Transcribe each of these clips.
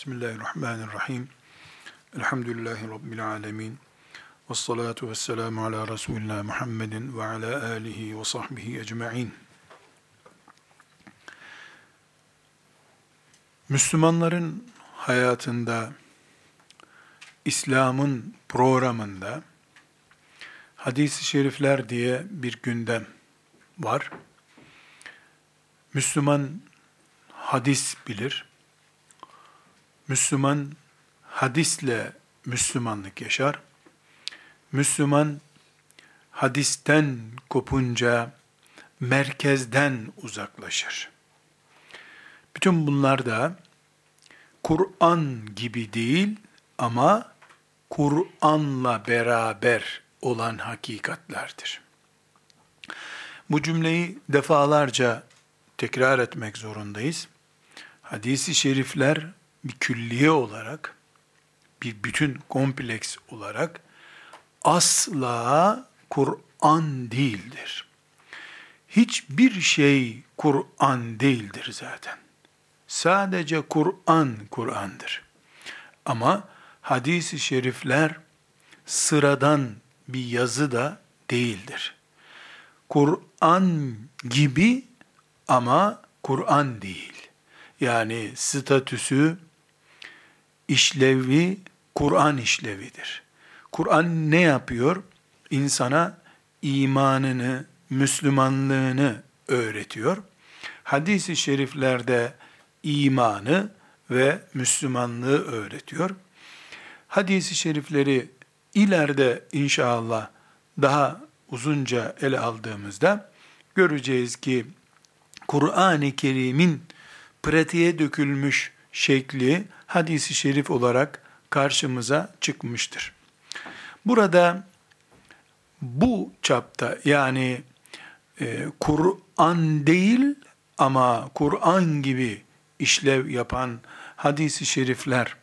Bismillahirrahmanirrahim. Elhamdülillahi Rabbil alemin. Ve salatu ve selamu ala Resulullah Muhammedin ve ala alihi ve sahbihi ecma'in. Müslümanların hayatında, İslam'ın programında hadis-i şerifler diye bir gündem var. Müslüman hadis bilir. Müslüman hadisle Müslümanlık yaşar. Müslüman hadisten kopunca merkezden uzaklaşır. Bütün bunlar da Kur'an gibi değil ama Kur'an'la beraber olan hakikatlerdir. Bu cümleyi defalarca tekrar etmek zorundayız. Hadisi şerifler bir külliye olarak, bir bütün kompleks olarak asla Kur'an değildir. Hiçbir şey Kur'an değildir zaten. Sadece Kur'an Kur'an'dır. Ama hadisi şerifler sıradan bir yazı da değildir. Kur'an gibi ama Kur'an değil. Yani statüsü, işlevi Kur'an işlevidir. Kur'an ne yapıyor? İnsana imanını, Müslümanlığını öğretiyor. Hadis-i şeriflerde imanı ve Müslümanlığı öğretiyor. Hadis-i şerifleri ileride inşallah daha uzunca ele aldığımızda göreceğiz ki Kur'an-ı Kerim'in pratiğe dökülmüş şekli hadisi şerif olarak karşımıza çıkmıştır. Burada bu çapta yani e, Kur'an değil ama Kur'an gibi işlev yapan hadisi şerifler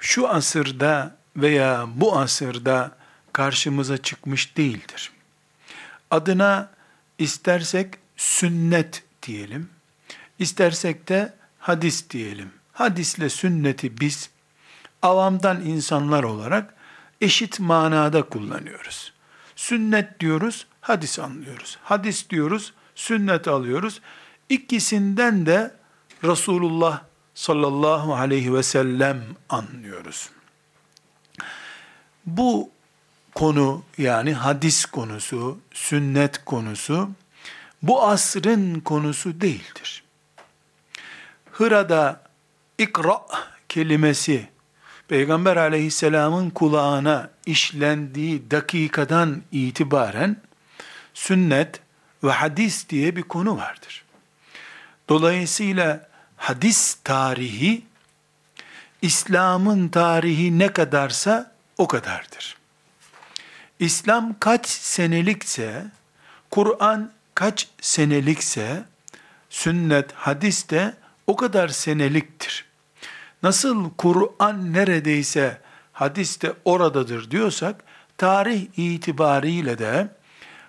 şu asırda veya bu asırda karşımıza çıkmış değildir. Adına istersek sünnet diyelim, istersek de hadis diyelim. Hadisle sünneti biz avamdan insanlar olarak eşit manada kullanıyoruz. Sünnet diyoruz, hadis anlıyoruz. Hadis diyoruz, sünnet alıyoruz. İkisinden de Resulullah sallallahu aleyhi ve sellem anlıyoruz. Bu konu yani hadis konusu, sünnet konusu bu asrın konusu değildir. Hıra'da ikra kelimesi Peygamber aleyhisselamın kulağına işlendiği dakikadan itibaren sünnet ve hadis diye bir konu vardır. Dolayısıyla hadis tarihi İslam'ın tarihi ne kadarsa o kadardır. İslam kaç senelikse, Kur'an kaç senelikse, sünnet, hadis de o kadar seneliktir. Nasıl Kur'an neredeyse hadis de oradadır diyorsak, tarih itibariyle de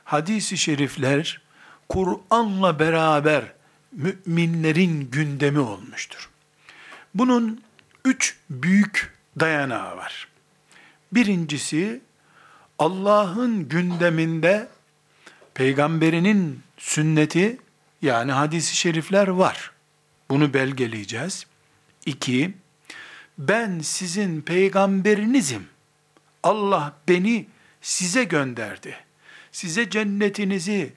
hadisi şerifler Kur'an'la beraber müminlerin gündemi olmuştur. Bunun üç büyük dayanağı var. Birincisi Allah'ın gündeminde peygamberinin sünneti yani hadisi şerifler var. Bunu belgeleyeceğiz. İki, ben sizin peygamberinizim. Allah beni size gönderdi. Size cennetinizi,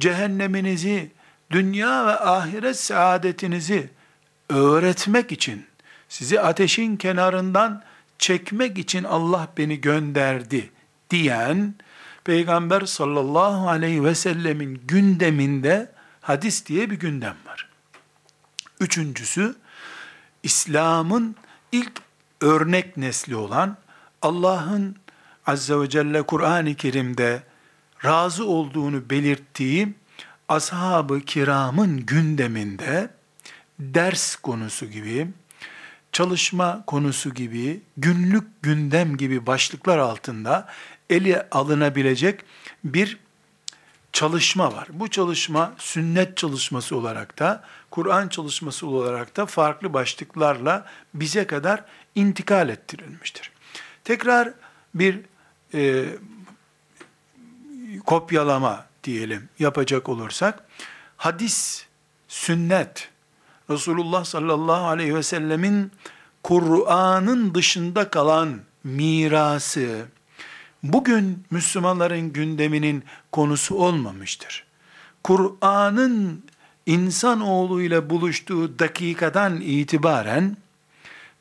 cehenneminizi, dünya ve ahiret saadetinizi öğretmek için, sizi ateşin kenarından çekmek için Allah beni gönderdi diyen Peygamber sallallahu aleyhi ve sellemin gündeminde hadis diye bir gündem var. Üçüncüsü, İslam'ın ilk örnek nesli olan Allah'ın Azze ve Celle Kur'an-ı Kerim'de razı olduğunu belirttiği ashab-ı kiramın gündeminde ders konusu gibi, çalışma konusu gibi, günlük gündem gibi başlıklar altında ele alınabilecek bir çalışma var. Bu çalışma sünnet çalışması olarak da, Kur'an çalışması olarak da farklı başlıklarla bize kadar intikal ettirilmiştir. Tekrar bir e, kopyalama diyelim yapacak olursak, hadis, sünnet, Resulullah sallallahu aleyhi ve sellemin Kur'an'ın dışında kalan mirası, bugün Müslümanların gündeminin konusu olmamıştır. Kur'an'ın insanoğlu ile buluştuğu dakikadan itibaren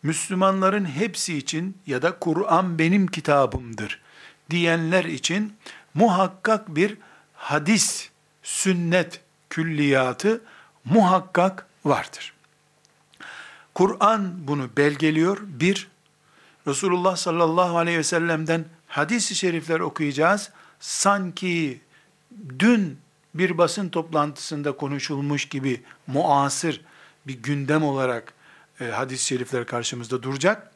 Müslümanların hepsi için ya da Kur'an benim kitabımdır diyenler için muhakkak bir hadis, sünnet külliyatı muhakkak vardır. Kur'an bunu belgeliyor. Bir, Resulullah sallallahu aleyhi ve sellem'den hadis-i şerifler okuyacağız. Sanki dün bir basın toplantısında konuşulmuş gibi muasır bir gündem olarak e, hadis-i şerifler karşımızda duracak.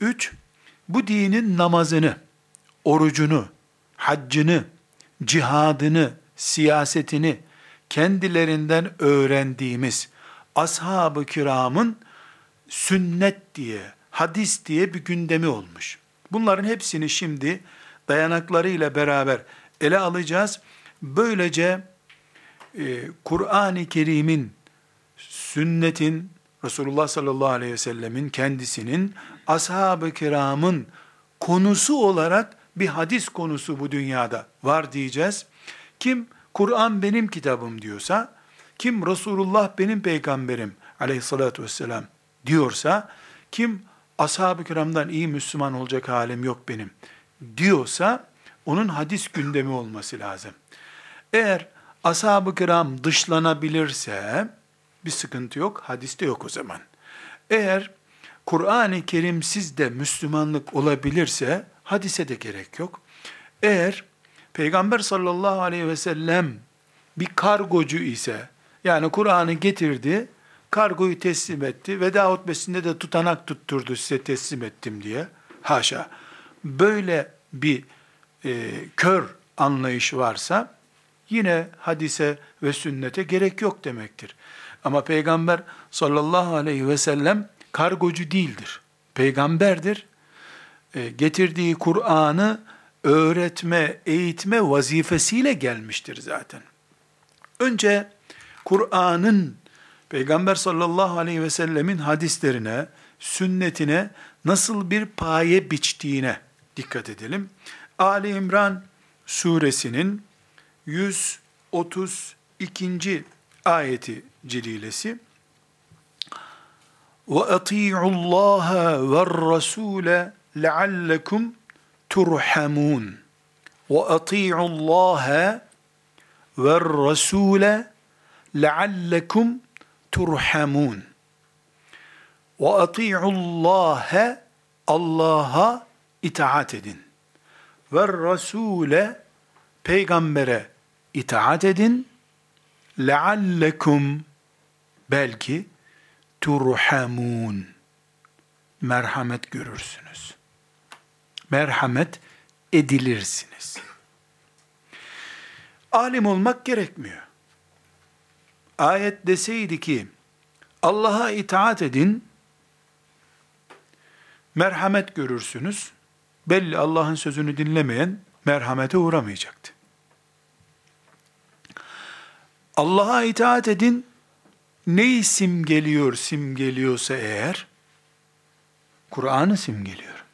Üç, bu dinin namazını, orucunu, haccını, cihadını, siyasetini kendilerinden öğrendiğimiz ashab-ı kiramın sünnet diye, hadis diye bir gündemi olmuş. Bunların hepsini şimdi dayanaklarıyla beraber ele alacağız. Böylece e, Kur'an-ı Kerim'in, sünnetin, Resulullah sallallahu aleyhi ve sellemin kendisinin, ashab-ı kiramın konusu olarak bir hadis konusu bu dünyada var diyeceğiz. Kim Kur'an benim kitabım diyorsa, kim Resulullah benim peygamberim aleyhissalatü vesselam diyorsa, kim ashab-ı kiramdan iyi Müslüman olacak halim yok benim diyorsa, onun hadis gündemi olması lazım. Eğer ashab-ı kiram dışlanabilirse, bir sıkıntı yok, hadiste yok o zaman. Eğer Kur'an-ı Kerim sizde Müslümanlık olabilirse, hadise de gerek yok. Eğer Peygamber sallallahu aleyhi ve sellem bir kargocu ise, yani Kur'an'ı getirdi, kargoyu teslim etti, veda hutbesinde de tutanak tutturdu size teslim ettim diye. Haşa. Böyle bir e, kör anlayış varsa, yine hadise ve sünnete gerek yok demektir. Ama Peygamber sallallahu aleyhi ve sellem kargocu değildir. Peygamberdir. E, getirdiği Kur'an'ı öğretme, eğitme vazifesiyle gelmiştir zaten. Önce Kur'an'ın Peygamber sallallahu aleyhi ve sellemin hadislerine, sünnetine nasıl bir paye biçtiğine dikkat edelim. Ali İmran suresinin 132. ayeti celilesi ve ati'u Allah ve Rasule leallekum turhamun. Ve ati'u ve Rasule leallekum turhamun. Ve ati'u Allah Allah'a itaat edin. Ve Rasule peygambere itaat edin. Leallekum belki turhamun. Merhamet görürsünüz. Merhamet edilirsiniz. Alim olmak gerekmiyor. Ayet deseydi ki Allah'a itaat edin, merhamet görürsünüz. Belli Allah'ın sözünü dinlemeyen merhamete uğramayacaktı. Allah'a itaat edin, neyi simgeliyor simgeliyorsa eğer, Kur'an'ı simgeliyor.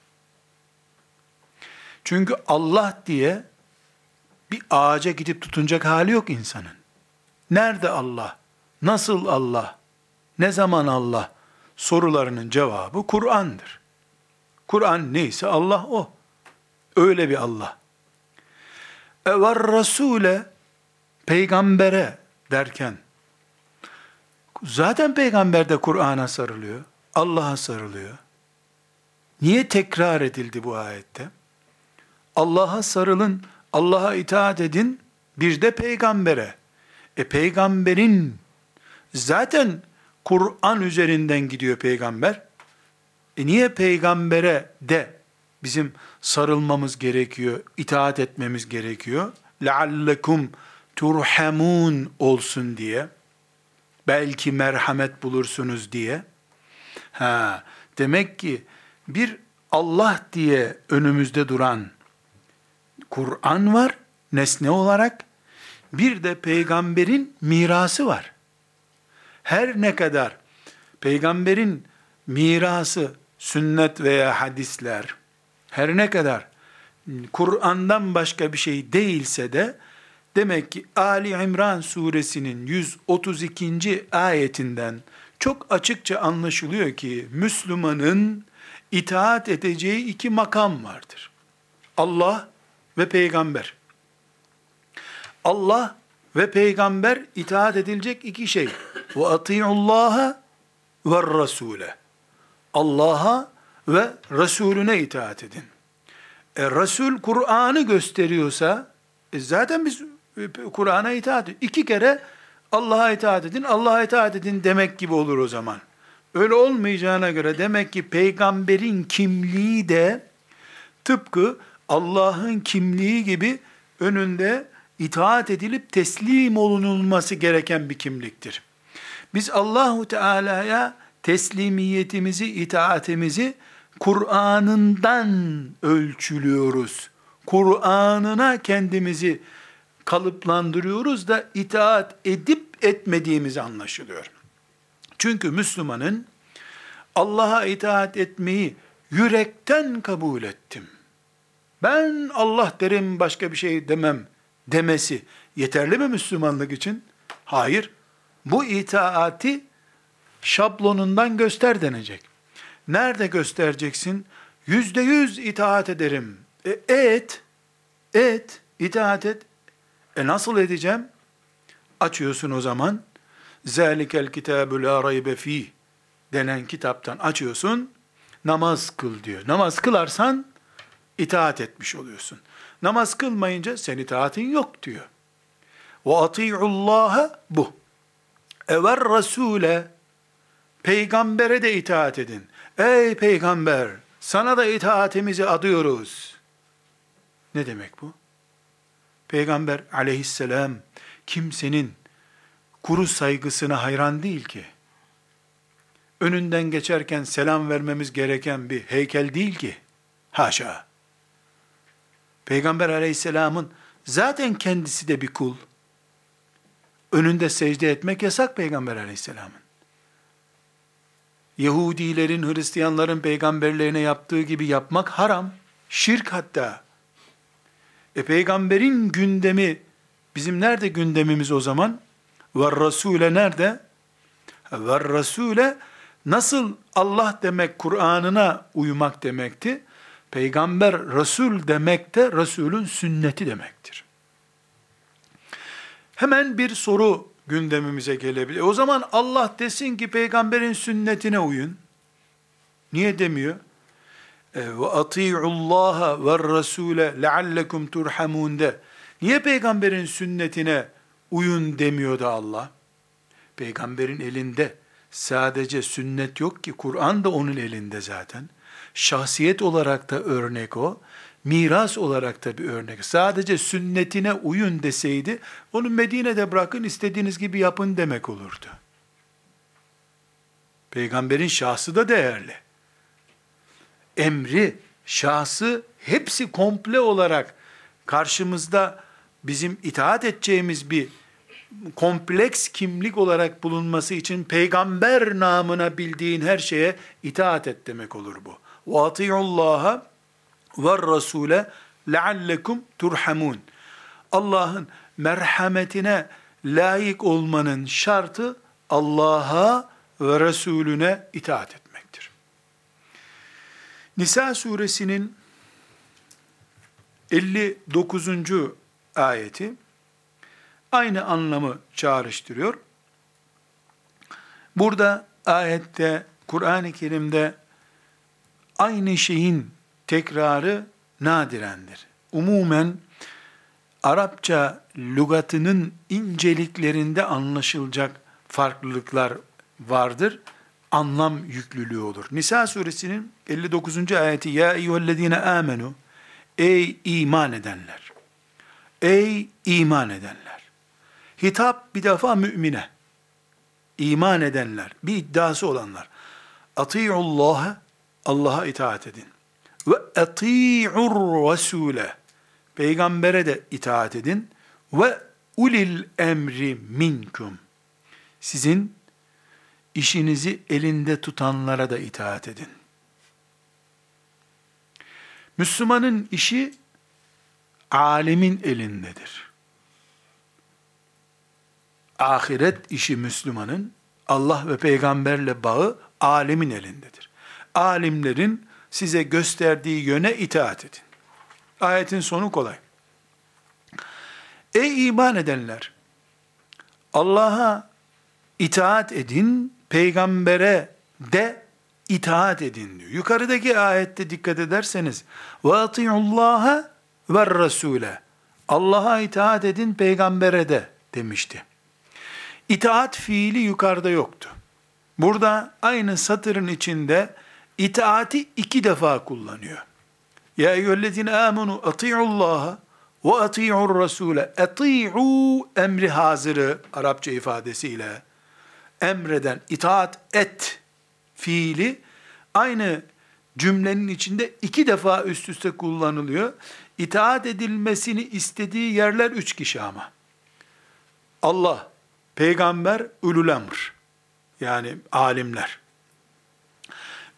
Çünkü Allah diye bir ağaca gidip tutunacak hali yok insanın. Nerede Allah? Nasıl Allah? Ne zaman Allah? Sorularının cevabı Kur'an'dır. Kur'an neyse Allah o. Öyle bir Allah. Ever Rasule peygambere derken zaten peygamber de Kur'an'a sarılıyor. Allah'a sarılıyor. Niye tekrar edildi bu ayette? Allah'a sarılın, Allah'a itaat edin, bir de peygambere. E peygamberin zaten Kur'an üzerinden gidiyor peygamber. E niye peygambere de bizim sarılmamız gerekiyor, itaat etmemiz gerekiyor? لَعَلَّكُمْ turhamun olsun diye, belki merhamet bulursunuz diye. Ha, demek ki bir Allah diye önümüzde duran Kur'an var nesne olarak. bir de peygamberin mirası var. Her ne kadar peygamberin mirası sünnet veya hadisler her ne kadar Kur'an'dan başka bir şey değilse de demek ki Ali İmran suresinin 132. ayetinden çok açıkça anlaşılıyor ki Müslümanın itaat edeceği iki makam vardır. Allah ve peygamber. Allah ve peygamber itaat edilecek iki şey. Ve ati'ullaha ve rasule. Allah'a ve Resulüne itaat edin. E, Resul Kur'an'ı gösteriyorsa e, zaten biz e, Kur'an'a itaat edin. İki kere Allah'a itaat edin, Allah'a itaat edin demek gibi olur o zaman. Öyle olmayacağına göre demek ki peygamberin kimliği de tıpkı Allah'ın kimliği gibi önünde itaat edilip teslim olunulması gereken bir kimliktir. Biz Allahu Teala'ya teslimiyetimizi, itaatimizi Kur'an'ından ölçülüyoruz. Kur'an'ına kendimizi kalıplandırıyoruz da itaat edip etmediğimiz anlaşılıyor. Çünkü Müslümanın Allah'a itaat etmeyi yürekten kabul ettim. Ben Allah derim başka bir şey demem demesi yeterli mi Müslümanlık için? Hayır. Bu itaati şablonundan göster denecek. Nerede göstereceksin? Yüzde yüz itaat ederim. E, et, et, itaat et. E nasıl edeceğim? Açıyorsun o zaman. Zalikel kitabu la raybe fi denen kitaptan açıyorsun. Namaz kıl diyor. Namaz kılarsan itaat etmiş oluyorsun. Namaz kılmayınca sen itaatin yok diyor. Ve ati'ullaha bu. Ever Rasule peygambere de itaat edin. Ey peygamber sana da itaatimizi adıyoruz. Ne demek bu? Peygamber aleyhisselam kimsenin kuru saygısına hayran değil ki. Önünden geçerken selam vermemiz gereken bir heykel değil ki. Haşa. Peygamber aleyhisselamın zaten kendisi de bir kul. Önünde secde etmek yasak Peygamber aleyhisselamın. Yahudilerin, Hristiyanların peygamberlerine yaptığı gibi yapmak haram. Şirk hatta. E peygamberin gündemi, bizim nerede gündemimiz o zaman? Ve Rasule nerede? Ve Rasule nasıl Allah demek Kur'an'ına uymak demekti? Peygamber Resul demek de Resulün sünneti demektir. Hemen bir soru gündemimize gelebilir. O zaman Allah desin ki peygamberin sünnetine uyun. Niye demiyor? E, ve ati'ullaha ve rasule leallekum turhamun de. Niye peygamberin sünnetine uyun demiyor da Allah? Peygamberin elinde sadece sünnet yok ki, Kur'an da onun elinde zaten. Şahsiyet olarak da örnek o, miras olarak da bir örnek. Sadece sünnetine uyun deseydi, onu Medine'de bırakın, istediğiniz gibi yapın demek olurdu. Peygamberin şahsı da değerli. Emri, şahsı hepsi komple olarak karşımızda bizim itaat edeceğimiz bir kompleks kimlik olarak bulunması için peygamber namına bildiğin her şeye itaat et demek olur bu. وَاطِعُوا اللّٰهَ وَالرَّسُولَ لَعَلَّكُمْ turhamun. Allah'ın merhametine layık olmanın şartı Allah'a ve Resulüne itaat etmektir. Nisa suresinin 59. ayeti aynı anlamı çağrıştırıyor. Burada ayette Kur'an-ı Kerim'de aynı şeyin tekrarı nadirendir. Umumen Arapça lügatının inceliklerinde anlaşılacak farklılıklar vardır. Anlam yüklülüğü olur. Nisa suresinin 59. ayeti Ya eyyühellezine amenu Ey iman edenler! Ey iman edenler! Hitap bir defa mümine. iman edenler, bir iddiası olanlar. Ati'ullaha, Allah'a itaat edin. Ve ati'ur rasule. Peygambere de itaat edin. Ve ulil emri minkum. Sizin işinizi elinde tutanlara da itaat edin. Müslümanın işi alemin elindedir. Ahiret işi Müslümanın Allah ve peygamberle bağı alemin elindedir. Alimlerin size gösterdiği yöne itaat edin. Ayetin sonu kolay. Ey iman edenler! Allah'a itaat edin, peygambere de itaat edin diyor. Yukarıdaki ayette dikkat ederseniz atiullaha ve rasule Allah'a itaat edin, peygambere de demişti. İtaat fiili yukarıda yoktu. Burada aynı satırın içinde itaati iki defa kullanıyor. Ya eyyühellezine amenu ati'ullaha ve ati'ur rasule. Ati'u emri hazırı Arapça ifadesiyle emreden itaat et fiili aynı cümlenin içinde iki defa üst üste kullanılıyor. İtaat edilmesini istediği yerler üç kişi ama. Allah, peygamber, ulul emr. Yani alimler.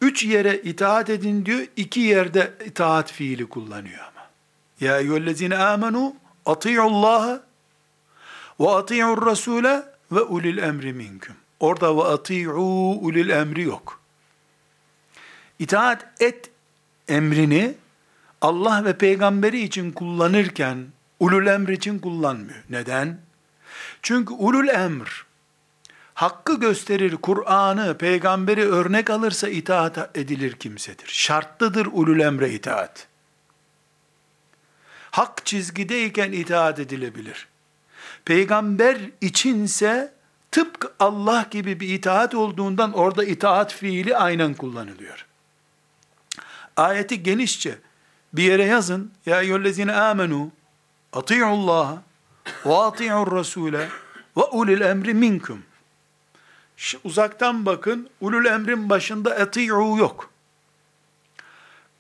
Üç yere itaat edin diyor, iki yerde itaat fiili kullanıyor ama. Ya eyyühellezine amenu ati'ullaha ve ati'ur rasule ve ulil emri minkum. Orada ve ati'u ulil emri yok. İtaat et emrini Allah ve peygamberi için kullanırken ulul emr için kullanmıyor. Neden? Çünkü ulul emr hakkı gösterir, Kur'an'ı, peygamberi örnek alırsa itaat edilir kimsedir. Şartlıdır ulul emre itaat. Hak çizgideyken itaat edilebilir. Peygamber içinse tıpkı Allah gibi bir itaat olduğundan orada itaat fiili aynen kullanılıyor. Ayeti genişçe bir yere yazın. Ya eyyühellezine amenu ati'ullaha ve ati'ur rasule ve ulil emri minkum. Uzaktan bakın, ulul emrin başında eti'u yok.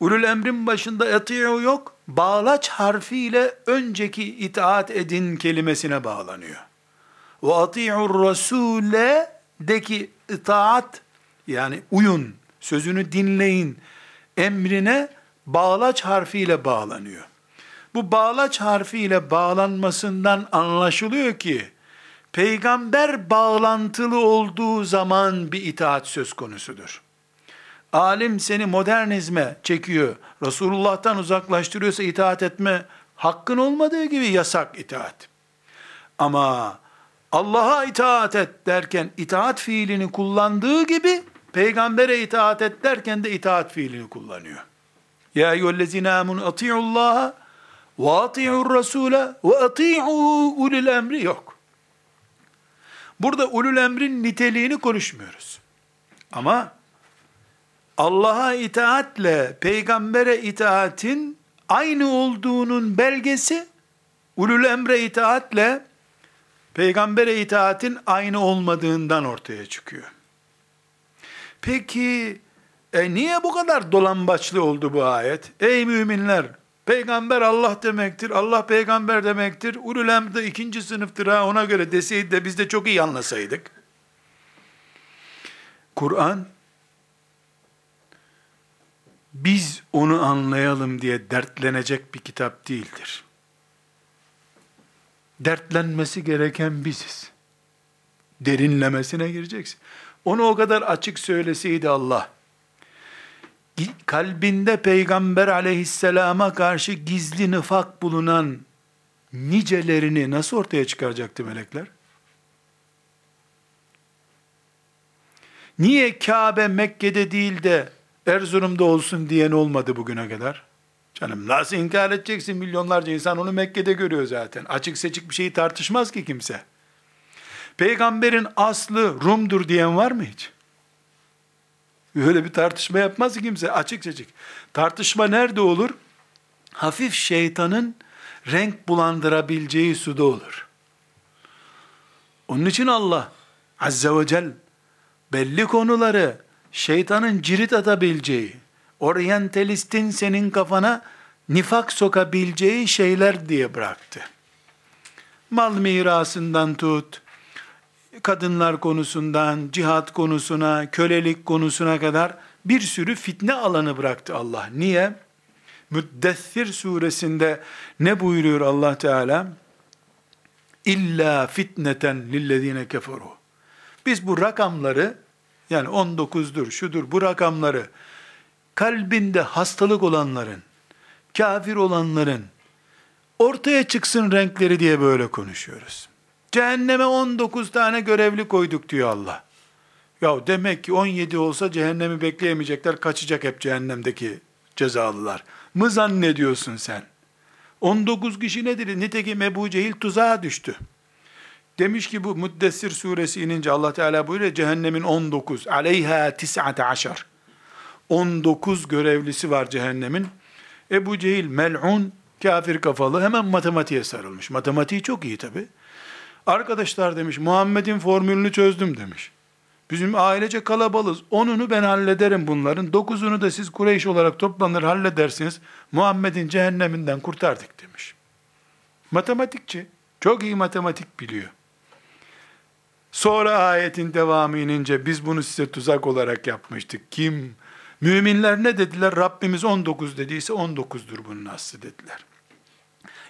Ulul emrin başında eti'u yok. Bağlaç harfiyle önceki itaat edin kelimesine bağlanıyor. Ve ati'ur rasule deki itaat yani uyun, sözünü dinleyin emrine bağlaç harfiyle bağlanıyor. Bu bağlaç harfiyle bağlanmasından anlaşılıyor ki peygamber bağlantılı olduğu zaman bir itaat söz konusudur. Alim seni modernizme çekiyor, Resulullah'tan uzaklaştırıyorsa itaat etme hakkın olmadığı gibi yasak itaat. Ama Allah'a itaat et derken itaat fiilini kullandığı gibi peygambere itaat et derken de itaat fiilini kullanıyor. Ya eyyühellezine amunu ati'ullaha ve ati'ur rasule ve ati'u ulil emri yok. Burada ulul emrin niteliğini konuşmuyoruz. Ama Allah'a itaatle peygambere itaatin aynı olduğunun belgesi ulul emre itaatle peygambere itaatin aynı olmadığından ortaya çıkıyor. Peki e niye bu kadar dolambaçlı oldu bu ayet? Ey müminler! Peygamber Allah demektir, Allah peygamber demektir. Ulul de ikinci sınıftır ha ona göre deseydi de biz de çok iyi anlasaydık. Kur'an biz onu anlayalım diye dertlenecek bir kitap değildir. Dertlenmesi gereken biziz. Derinlemesine gireceksin. Onu o kadar açık söyleseydi Allah, kalbinde peygamber aleyhisselama karşı gizli nifak bulunan nicelerini nasıl ortaya çıkaracaktı melekler? Niye Kabe Mekke'de değil de Erzurum'da olsun diyen olmadı bugüne kadar? Canım nasıl inkar edeceksin milyonlarca insan onu Mekke'de görüyor zaten. Açık seçik bir şeyi tartışmaz ki kimse. Peygamberin aslı Rum'dur diyen var mı hiç? Öyle bir tartışma yapmaz kimse açık açık. Tartışma nerede olur? Hafif şeytanın renk bulandırabileceği suda olur. Onun için Allah Azze ve Celle belli konuları şeytanın cirit atabileceği, oryantalistin senin kafana nifak sokabileceği şeyler diye bıraktı. Mal mirasından tut, kadınlar konusundan, cihat konusuna, kölelik konusuna kadar bir sürü fitne alanı bıraktı Allah. Niye? Müddessir suresinde ne buyuruyor Allah Teala? İlla fitneten lillezine keferu. Biz bu rakamları yani 19'dur, şudur bu rakamları kalbinde hastalık olanların, kafir olanların ortaya çıksın renkleri diye böyle konuşuyoruz. Cehenneme 19 tane görevli koyduk diyor Allah. Ya demek ki 17 olsa cehennemi bekleyemeyecekler, kaçacak hep cehennemdeki cezalılar. Mı zannediyorsun sen? 19 kişi nedir? Nitekim Ebu Cehil tuzağa düştü. Demiş ki bu Müddessir suresi inince Allah Teala buyuruyor cehennemin 19 aleyha tis'ate aşar 19 görevlisi var cehennemin. Ebu Cehil mel'un kafir kafalı hemen matematiğe sarılmış. Matematiği çok iyi tabi. Arkadaşlar demiş Muhammed'in formülünü çözdüm demiş. Bizim ailece kalabalız. Onunu ben hallederim bunların. Dokuzunu da siz Kureyş olarak toplanır halledersiniz. Muhammed'in cehenneminden kurtardık demiş. Matematikçi. Çok iyi matematik biliyor. Sonra ayetin devamı inince biz bunu size tuzak olarak yapmıştık. Kim? Müminler ne dediler? Rabbimiz 19 dediyse 19'dur bunun aslı dediler.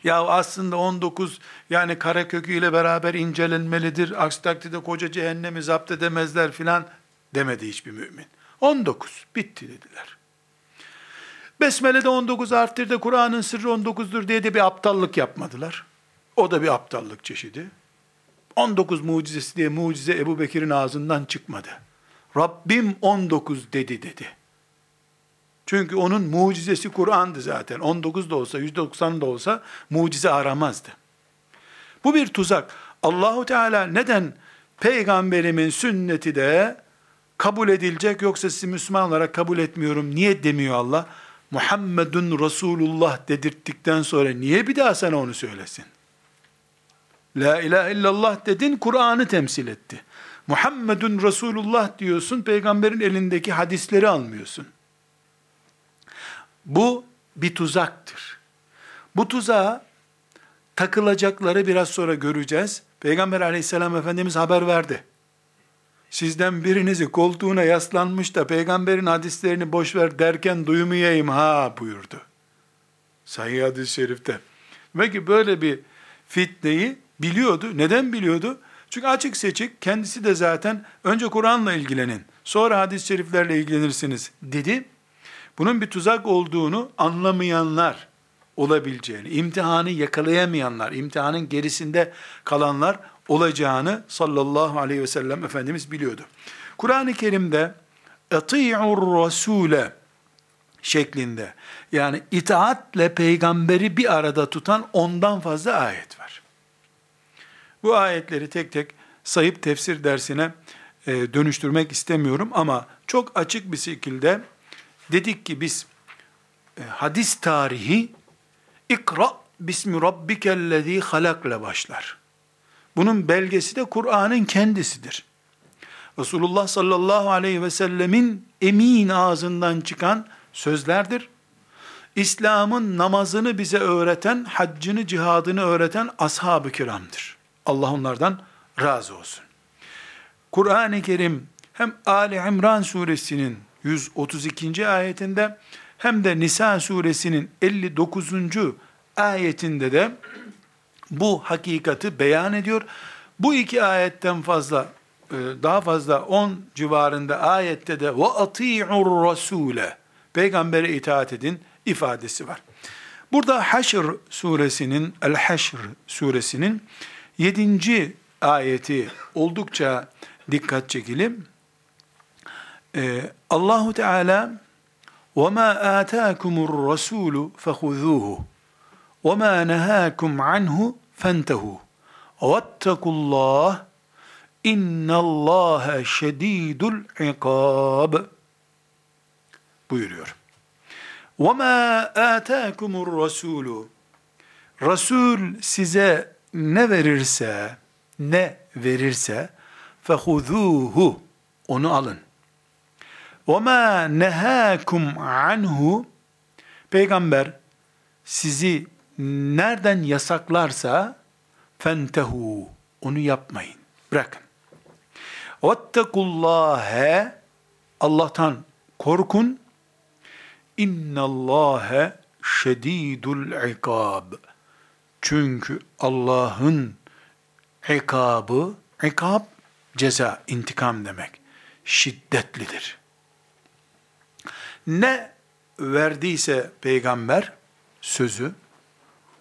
Ya aslında 19 yani kare köküyle beraber incelenmelidir. Aksi takdirde koca cehennemi zapt edemezler filan demedi hiçbir mümin. 19 bitti dediler. Besmele'de 19 arttırdı, Kur'an'ın sırrı 19'dur diye de bir aptallık yapmadılar. O da bir aptallık çeşidi. 19 mucizesi diye mucize Ebu Bekir'in ağzından çıkmadı. Rabbim 19 dedi dedi. Çünkü onun mucizesi Kur'an'dı zaten. 19 da olsa, 190 da olsa mucize aramazdı. Bu bir tuzak. Allahu Teala neden peygamberimin sünneti de kabul edilecek yoksa sizi Müslüman olarak kabul etmiyorum niye demiyor Allah? Muhammedun Resulullah dedirttikten sonra niye bir daha sana onu söylesin? La ilahe illallah dedin, Kur'an'ı temsil etti. Muhammedun Resulullah diyorsun, peygamberin elindeki hadisleri almıyorsun. Bu bir tuzaktır. Bu tuzağa takılacakları biraz sonra göreceğiz. Peygamber aleyhisselam Efendimiz haber verdi. Sizden birinizi koltuğuna yaslanmış da peygamberin hadislerini boş ver derken duymayayım ha buyurdu. Sahih hadis-i şerifte. Ve ki böyle bir fitneyi biliyordu. Neden biliyordu? Çünkü açık seçik kendisi de zaten önce Kur'an'la ilgilenin, sonra hadis-i şeriflerle ilgilenirsiniz dedi. Bunun bir tuzak olduğunu anlamayanlar olabileceğini, imtihanı yakalayamayanlar, imtihanın gerisinde kalanlar olacağını sallallahu aleyhi ve sellem Efendimiz biliyordu. Kur'an-ı Kerim'de eti'ur rasule şeklinde yani itaatle peygamberi bir arada tutan ondan fazla ayet var. Bu ayetleri tek tek sayıp tefsir dersine e, dönüştürmek istemiyorum ama çok açık bir şekilde dedik ki biz e, hadis tarihi ikra bismi rabbikellezi halakla başlar. Bunun belgesi de Kur'an'ın kendisidir. Resulullah sallallahu aleyhi ve sellemin emin ağzından çıkan sözlerdir. İslam'ın namazını bize öğreten, haccını, cihadını öğreten ashab-ı kiramdır. Allah onlardan razı olsun. Kur'an-ı Kerim hem Ali İmran suresinin 132. ayetinde hem de Nisa suresinin 59. ayetinde de bu hakikati beyan ediyor. Bu iki ayetten fazla e, daha fazla 10 civarında ayette de ve ati'ur rasule peygambere itaat edin ifadesi var. Burada Haşr suresinin El Haşr suresinin 7. ayeti oldukça dikkat çekelim. Ee, Allahu Teala وَمَا آتَاكُمُ الرَّسُولُ فَخُذُوهُ وَمَا نَهَاكُمْ عَنْهُ فَانْتَهُوا وَاتَّقُوا اللّٰهِ اِنَّ اللّٰهَ شَد۪يدُ الْعِقَابِ buyuruyor. وَمَا آتَاكُمُ الرَّسُولُ Resul size ne verirse, ne verirse fehuzuhu onu alın. Ma nehakum anhu peygamber sizi nereden yasaklarsa fentehu onu yapmayın. Bırakın. Vettekullâhe Allah'tan korkun. İnnallâhe şedîdul ikab. Çünkü Allah'ın ikabı, ikab ceza, intikam demek. Şiddetlidir. Ne verdiyse peygamber sözü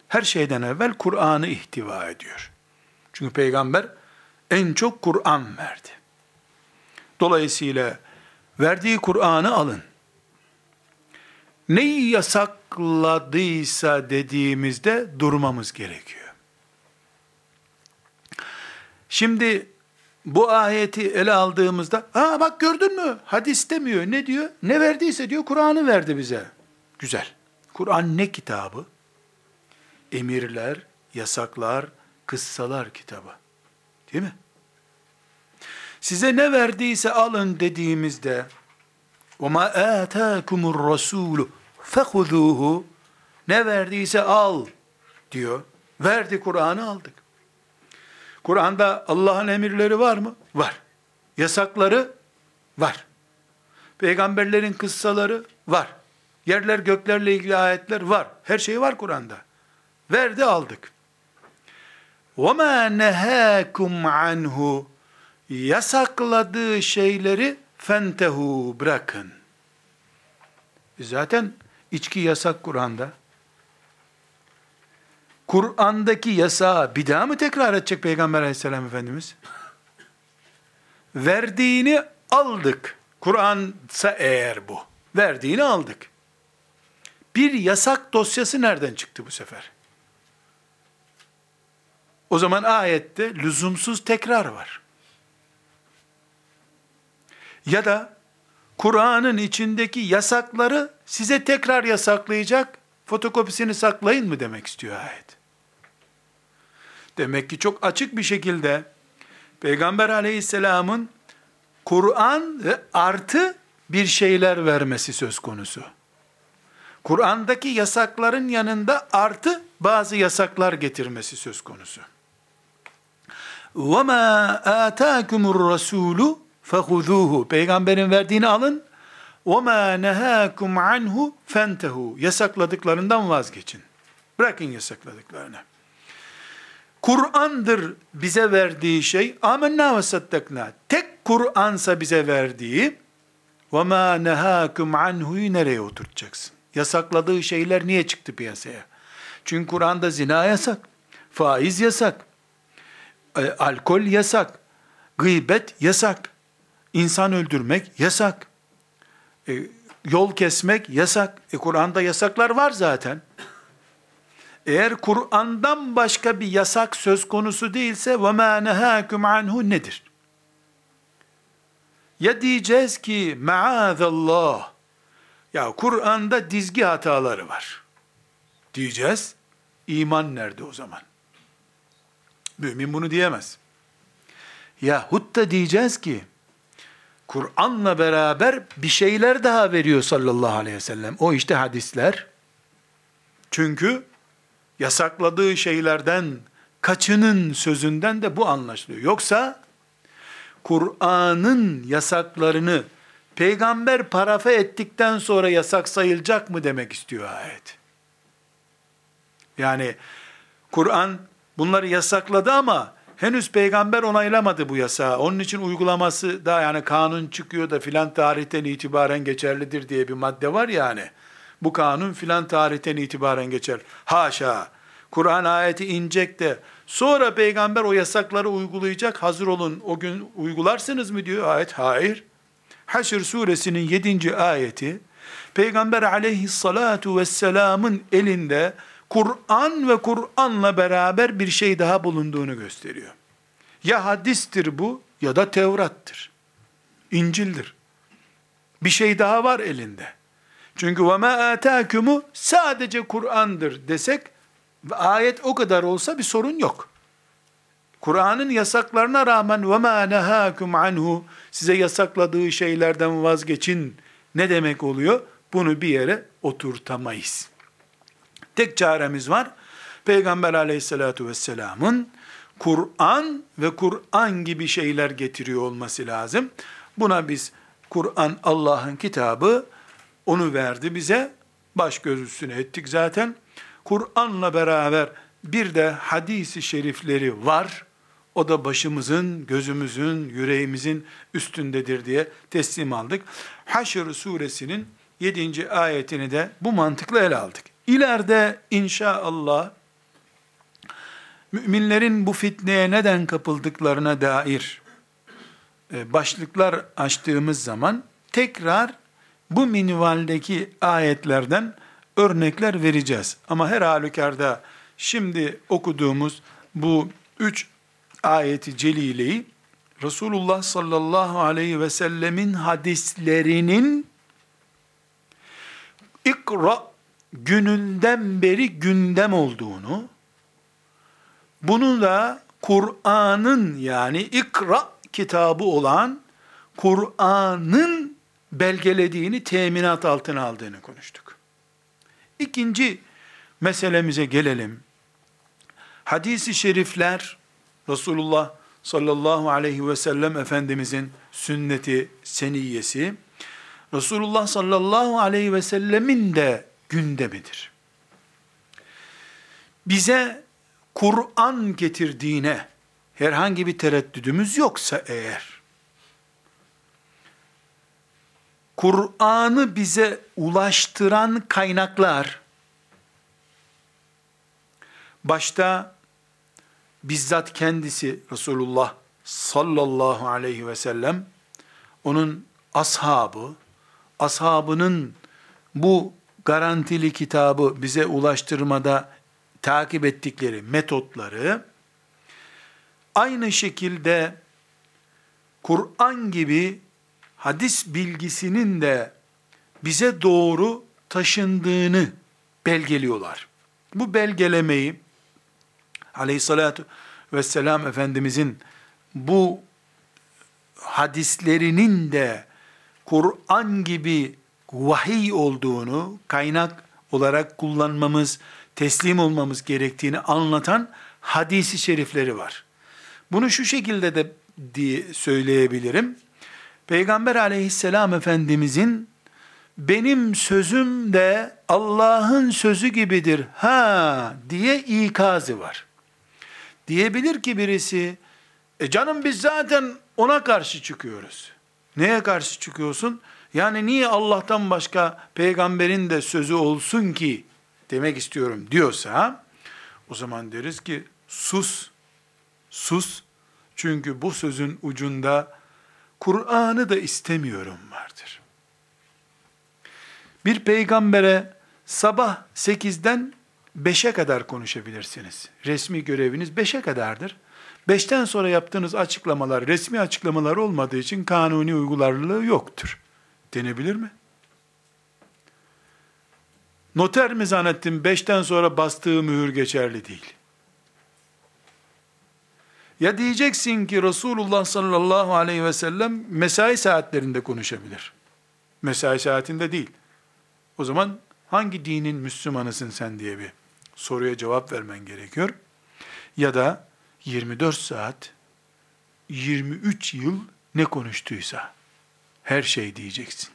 her şeyden evvel Kur'an'ı ihtiva ediyor. Çünkü peygamber en çok Kur'an verdi. Dolayısıyla verdiği Kur'an'ı alın. Neyi yasakladıysa dediğimizde durmamız gerekiyor. Şimdi bu ayeti ele aldığımızda, aa bak gördün mü? Hadis demiyor. Ne diyor? Ne verdiyse diyor Kur'an'ı verdi bize. Güzel. Kur'an ne kitabı? Emirler, yasaklar, kıssalar kitabı. Değil mi? Size ne verdiyse alın dediğimizde وَمَا آتَاكُمُ الرَّسُولُ فَخُذُوهُ Ne verdiyse al diyor. Verdi Kur'an'ı aldık. Kur'an'da Allah'ın emirleri var mı? Var. Yasakları var. Peygamberlerin kıssaları var. Yerler göklerle ilgili ayetler var. Her şey var Kur'an'da. Verdi aldık. وَمَا نَهَاكُمْ عَنْهُ Yasakladığı şeyleri fentehu bırakın. Zaten içki yasak Kur'an'da. Kur'an'daki yasağı bir daha mı tekrar edecek Peygamber aleyhisselam Efendimiz? Verdiğini aldık. Kur'ansa eğer bu. Verdiğini aldık. Bir yasak dosyası nereden çıktı bu sefer? O zaman ayette lüzumsuz tekrar var. Ya da Kur'an'ın içindeki yasakları size tekrar yasaklayacak, fotokopisini saklayın mı demek istiyor ayet. Demek ki çok açık bir şekilde Peygamber aleyhisselamın Kur'an artı bir şeyler vermesi söz konusu. Kur'an'daki yasakların yanında artı bazı yasaklar getirmesi söz konusu. وَمَا آتَاكُمُ الرَّسُولُ فَخُذُوهُ Peygamberin verdiğini alın. وَمَا نَهَاكُمْ عَنْهُ فَانْتَهُ Yasakladıklarından vazgeçin. Bırakın yasakladıklarını. Kur'an'dır bize verdiği şey. Amenna ve saddakna. Tek Kur'ansa bize verdiği ve ma nehakum anhu'yu nereye oturtacaksın? Yasakladığı şeyler niye çıktı piyasaya? Çünkü Kur'an'da zina yasak, faiz yasak, e, alkol yasak, gıybet yasak, insan öldürmek yasak, e, yol kesmek yasak. E, Kur'an'da yasaklar var zaten. Eğer Kur'an'dan başka bir yasak söz konusu değilse ve ma nehakum anhu nedir? Ya diyeceğiz ki maazallah ya Kur'an'da dizgi hataları var diyeceğiz. İman nerede o zaman? Mümin bunu diyemez. Yahut da diyeceğiz ki Kur'an'la beraber bir şeyler daha veriyor sallallahu aleyhi ve sellem. O işte hadisler. Çünkü yasakladığı şeylerden kaçının sözünden de bu anlaşılıyor. Yoksa Kur'an'ın yasaklarını peygamber parafe ettikten sonra yasak sayılacak mı demek istiyor ayet. Yani Kur'an bunları yasakladı ama henüz peygamber onaylamadı bu yasağı. Onun için uygulaması da yani kanun çıkıyor da filan tarihten itibaren geçerlidir diye bir madde var yani. Bu kanun filan tarihten itibaren geçer. Haşa. Kur'an ayeti inecek de sonra peygamber o yasakları uygulayacak. Hazır olun o gün uygularsınız mı diyor ayet. Hayır. Haşr suresinin 7. ayeti Peygamber aleyhissalatu vesselamın elinde Kur'an ve Kur'an'la beraber bir şey daha bulunduğunu gösteriyor. Ya hadistir bu ya da Tevrat'tır. İncil'dir. Bir şey daha var elinde. Çünkü ve ma atâkumu sadece Kur'an'dır desek ayet o kadar olsa bir sorun yok. Kur'an'ın yasaklarına rağmen ve ma nehakum anhu size yasakladığı şeylerden vazgeçin ne demek oluyor? Bunu bir yere oturtamayız. Tek çaremiz var. Peygamber aleyhissalatu vesselamın Kur'an ve Kur'an gibi şeyler getiriyor olması lazım. Buna biz Kur'an Allah'ın kitabı onu verdi bize. Baş göz üstüne ettik zaten. Kur'an'la beraber bir de hadisi şerifleri var. O da başımızın, gözümüzün, yüreğimizin üstündedir diye teslim aldık. Haşr suresinin 7. ayetini de bu mantıkla ele aldık. İleride inşallah müminlerin bu fitneye neden kapıldıklarına dair e, başlıklar açtığımız zaman tekrar bu minvaldeki ayetlerden örnekler vereceğiz. Ama her halükarda şimdi okuduğumuz bu üç ayeti celileyi Resulullah sallallahu aleyhi ve sellemin hadislerinin ikra gününden beri gündem olduğunu, bunu da Kur'an'ın yani ikra kitabı olan Kur'an'ın belgelediğini teminat altına aldığını konuştuk. İkinci meselemize gelelim. Hadis-i şerifler Resulullah sallallahu aleyhi ve sellem Efendimizin sünneti seniyesi Resulullah sallallahu aleyhi ve sellemin de gündemidir. Bize Kur'an getirdiğine herhangi bir tereddüdümüz yoksa eğer, Kur'an'ı bize ulaştıran kaynaklar, başta bizzat kendisi Resulullah sallallahu aleyhi ve sellem, onun ashabı, ashabının bu garantili kitabı bize ulaştırmada takip ettikleri metotları, aynı şekilde Kur'an gibi hadis bilgisinin de bize doğru taşındığını belgeliyorlar. Bu belgelemeyi aleyhissalatü vesselam Efendimizin bu hadislerinin de Kur'an gibi vahiy olduğunu kaynak olarak kullanmamız, teslim olmamız gerektiğini anlatan hadisi şerifleri var. Bunu şu şekilde de diye söyleyebilirim. Peygamber aleyhisselam efendimizin benim sözüm de Allah'ın sözü gibidir ha diye ikazı var. Diyebilir ki birisi, e canım biz zaten ona karşı çıkıyoruz. Neye karşı çıkıyorsun? Yani niye Allah'tan başka peygamberin de sözü olsun ki demek istiyorum diyorsa o zaman deriz ki sus, sus. Çünkü bu sözün ucunda Kur'an'ı da istemiyorum vardır. Bir peygambere sabah 8'den 5'e kadar konuşabilirsiniz. Resmi göreviniz 5'e kadardır. 5'ten sonra yaptığınız açıklamalar resmi açıklamalar olmadığı için kanuni uygularlılığı yoktur. Denebilir mi? Noter mi zannettim beşten sonra bastığı mühür geçerli değil. Ya diyeceksin ki Resulullah sallallahu aleyhi ve sellem mesai saatlerinde konuşabilir. Mesai saatinde değil. O zaman hangi dinin Müslümanısın sen diye bir soruya cevap vermen gerekiyor. Ya da 24 saat, 23 yıl ne konuştuysa her şey diyeceksin.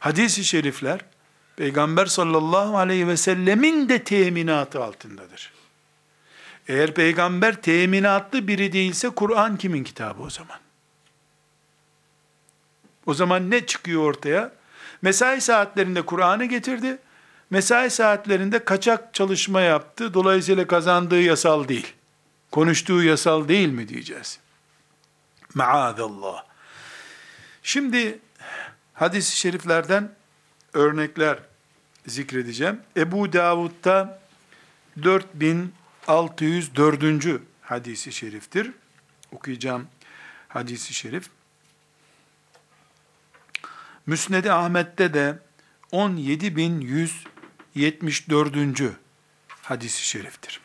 Hadis-i şerifler Peygamber sallallahu aleyhi ve sellemin de teminatı altındadır. Eğer peygamber teminatlı biri değilse Kur'an kimin kitabı o zaman? O zaman ne çıkıyor ortaya? Mesai saatlerinde Kur'an'ı getirdi. Mesai saatlerinde kaçak çalışma yaptı. Dolayısıyla kazandığı yasal değil. Konuştuğu yasal değil mi diyeceğiz. Maadallah. Şimdi hadis-i şeriflerden örnekler zikredeceğim. Ebu Davud'da 604. hadisi şeriftir. Okuyacağım hadisi şerif. Müsned-i Ahmet'te de 17174. hadisi şeriftir.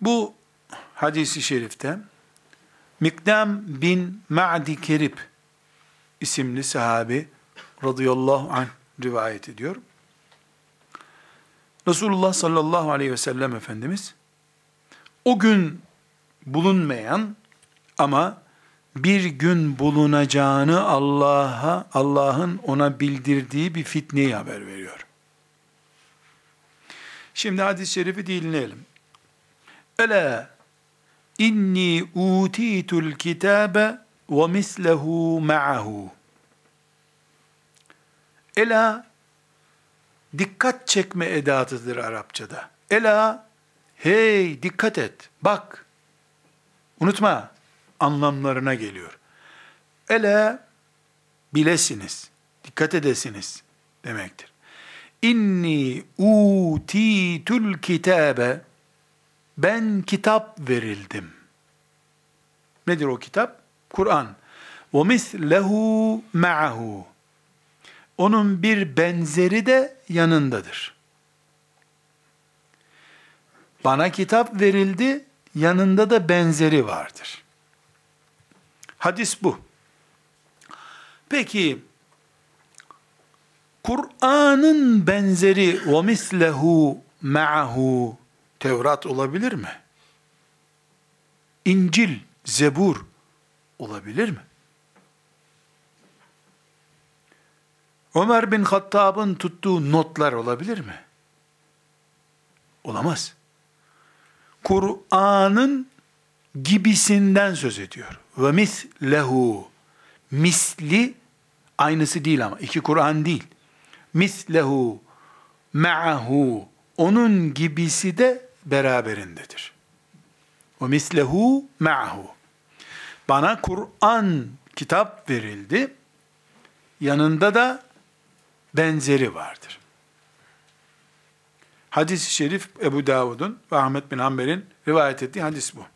Bu hadisi şerifte Mikdam bin Ma'di Kerib isimli sahabi radıyallahu anh rivayet ediyor. Resulullah sallallahu aleyhi ve sellem Efendimiz o gün bulunmayan ama bir gün bulunacağını Allah'a Allah'ın ona bildirdiği bir fitneyi haber veriyor. Şimdi hadis-i şerifi dinleyelim. Ela inni utitul kitabe ve mislehu ma'ahu. Ela dikkat çekme edatıdır Arapçada. Ela hey dikkat et bak unutma anlamlarına geliyor. Ela bilesiniz, dikkat edesiniz demektir. İnni utitul kitabe ben kitap verildim. Nedir o kitap? Kur'an. Mislehu ma'ahu. Onun bir benzeri de yanındadır. Bana kitap verildi, yanında da benzeri vardır. Hadis bu. Peki, Kur'an'ın benzeri ve mislehu ma'ahu Tevrat olabilir mi? İncil, Zebur olabilir mi? Ömer bin Hattab'ın tuttuğu notlar olabilir mi? Olamaz. Kur'an'ın gibisinden söz ediyor. Ve mislehu. Misli aynısı değil ama iki Kur'an değil. Mislehu ma'ahu onun gibisi de beraberindedir. O mislehu ma'hu. Bana Kur'an kitap verildi. Yanında da benzeri vardır. Hadis-i şerif Ebu Davud'un ve Ahmet bin Hanbel'in rivayet ettiği hadis bu.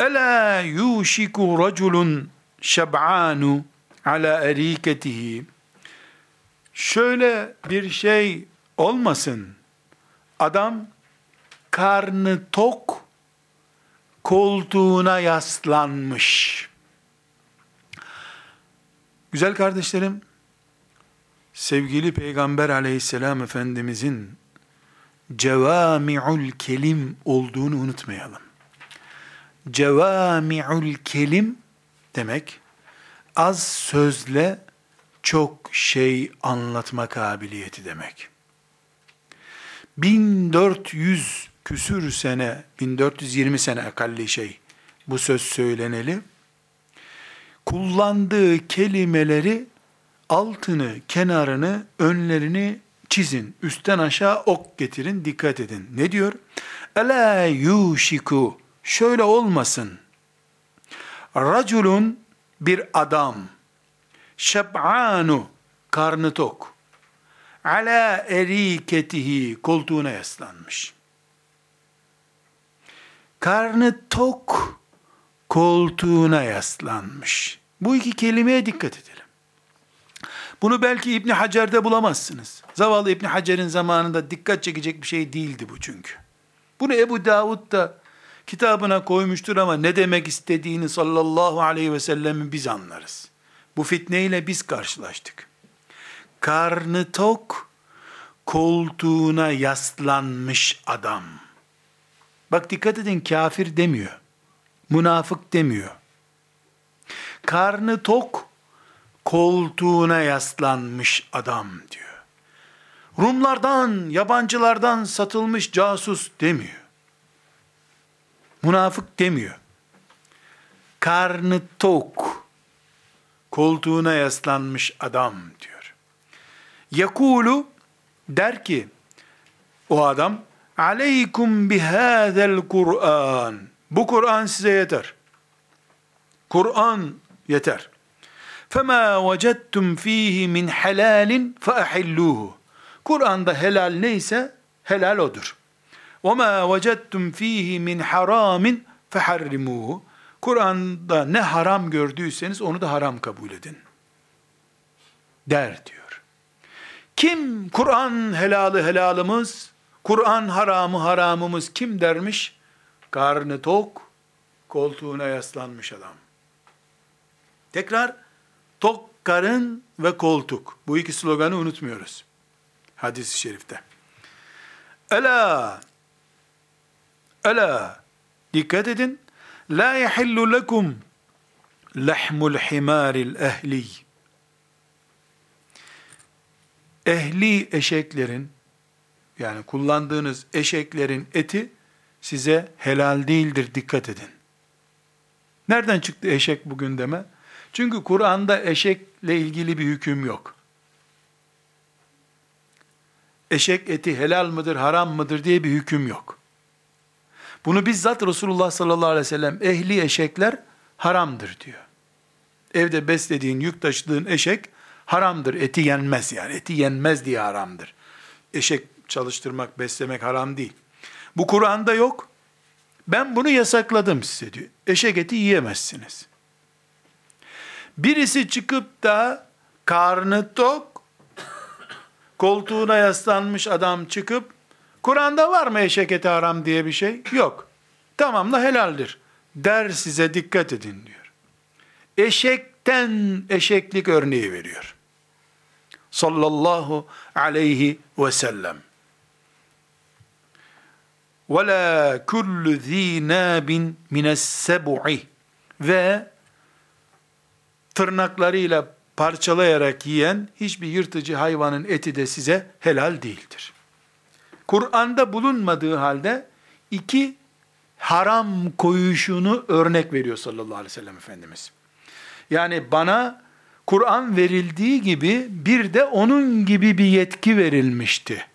Ela yuşiku raculun şeb'anu ala eriketihi. Şöyle bir şey olmasın. Adam karnı tok koltuğuna yaslanmış. Güzel kardeşlerim, sevgili Peygamber aleyhisselam Efendimizin cevami'ul kelim olduğunu unutmayalım. Cevami'ul kelim demek, az sözle çok şey anlatma kabiliyeti demek. 1400 küsür sene, 1420 sene akalli şey bu söz söyleneli. Kullandığı kelimeleri altını, kenarını, önlerini çizin. Üstten aşağı ok getirin, dikkat edin. Ne diyor? Ela yuşiku. Şöyle olmasın. Raculun bir adam. Şeb'anu. Karnı tok. Ala eriketihi. Koltuğuna yaslanmış. Karnı tok. Koltuğuna yaslanmış. Bu iki kelimeye dikkat edelim. Bunu belki İbni Hacer'de bulamazsınız. Zavallı İbni Hacer'in zamanında dikkat çekecek bir şey değildi bu çünkü. Bunu Ebu Davud da kitabına koymuştur ama ne demek istediğini sallallahu aleyhi ve sellem'in biz anlarız. Bu fitneyle biz karşılaştık. Karnı tok, koltuğuna yaslanmış adam. Bak dikkat edin kafir demiyor. Münafık demiyor. Karnı tok, koltuğuna yaslanmış adam diyor. Rumlardan, yabancılardan satılmış casus demiyor. Münafık demiyor. Karnı tok, koltuğuna yaslanmış adam diyor. Yakulu der ki, o adam, aleykum bihâzel Kur'an. Bu Kur'an size yeter. Kur'an yeter. فَمَا وَجَدْتُمْ ف۪يهِ مِنْ حَلَالٍ فَأَحِلُّوهُ Kur'an'da helal neyse helal odur. وَمَا وَجَدْتُمْ ف۪يهِ مِنْ حَرَامٍ فَحَرِّمُوهُ Kur'an'da ne haram gördüyseniz onu da haram kabul edin. Der diyor. Kim Kur'an helalı helalımız, Kur'an haramı haramımız kim dermiş? Karnı tok, koltuğuna yaslanmış adam. Tekrar, tok karın ve koltuk. Bu iki sloganı unutmuyoruz. Hadis-i şerifte. Ela, ela, dikkat edin. La yahillu lekum lahmul himaril ehli. Ehli eşeklerin, yani kullandığınız eşeklerin eti size helal değildir, dikkat edin. Nereden çıktı eşek bugün deme? Çünkü Kur'an'da eşekle ilgili bir hüküm yok. Eşek eti helal mıdır, haram mıdır diye bir hüküm yok. Bunu bizzat Resulullah sallallahu aleyhi ve sellem ehli eşekler haramdır diyor. Evde beslediğin, yük taşıdığın eşek haramdır. Eti yenmez yani. Eti yenmez diye haramdır. Eşek çalıştırmak, beslemek haram değil. Bu Kur'an'da yok. Ben bunu yasakladım size diyor. Eşek eti yiyemezsiniz. Birisi çıkıp da karnı tok, koltuğuna yaslanmış adam çıkıp, Kur'an'da var mı eşek eti haram diye bir şey? Yok. Tamam da helaldir. Der size dikkat edin diyor. Eşekten eşeklik örneği veriyor. Sallallahu aleyhi ve sellem. وَلَا كُلُّ ذ۪ي نَابٍ مِنَ السَّبُعِ Ve tırnaklarıyla parçalayarak yiyen hiçbir yırtıcı hayvanın eti de size helal değildir. Kur'an'da bulunmadığı halde iki haram koyuşunu örnek veriyor sallallahu aleyhi ve sellem Efendimiz. Yani bana Kur'an verildiği gibi bir de onun gibi bir yetki verilmişti.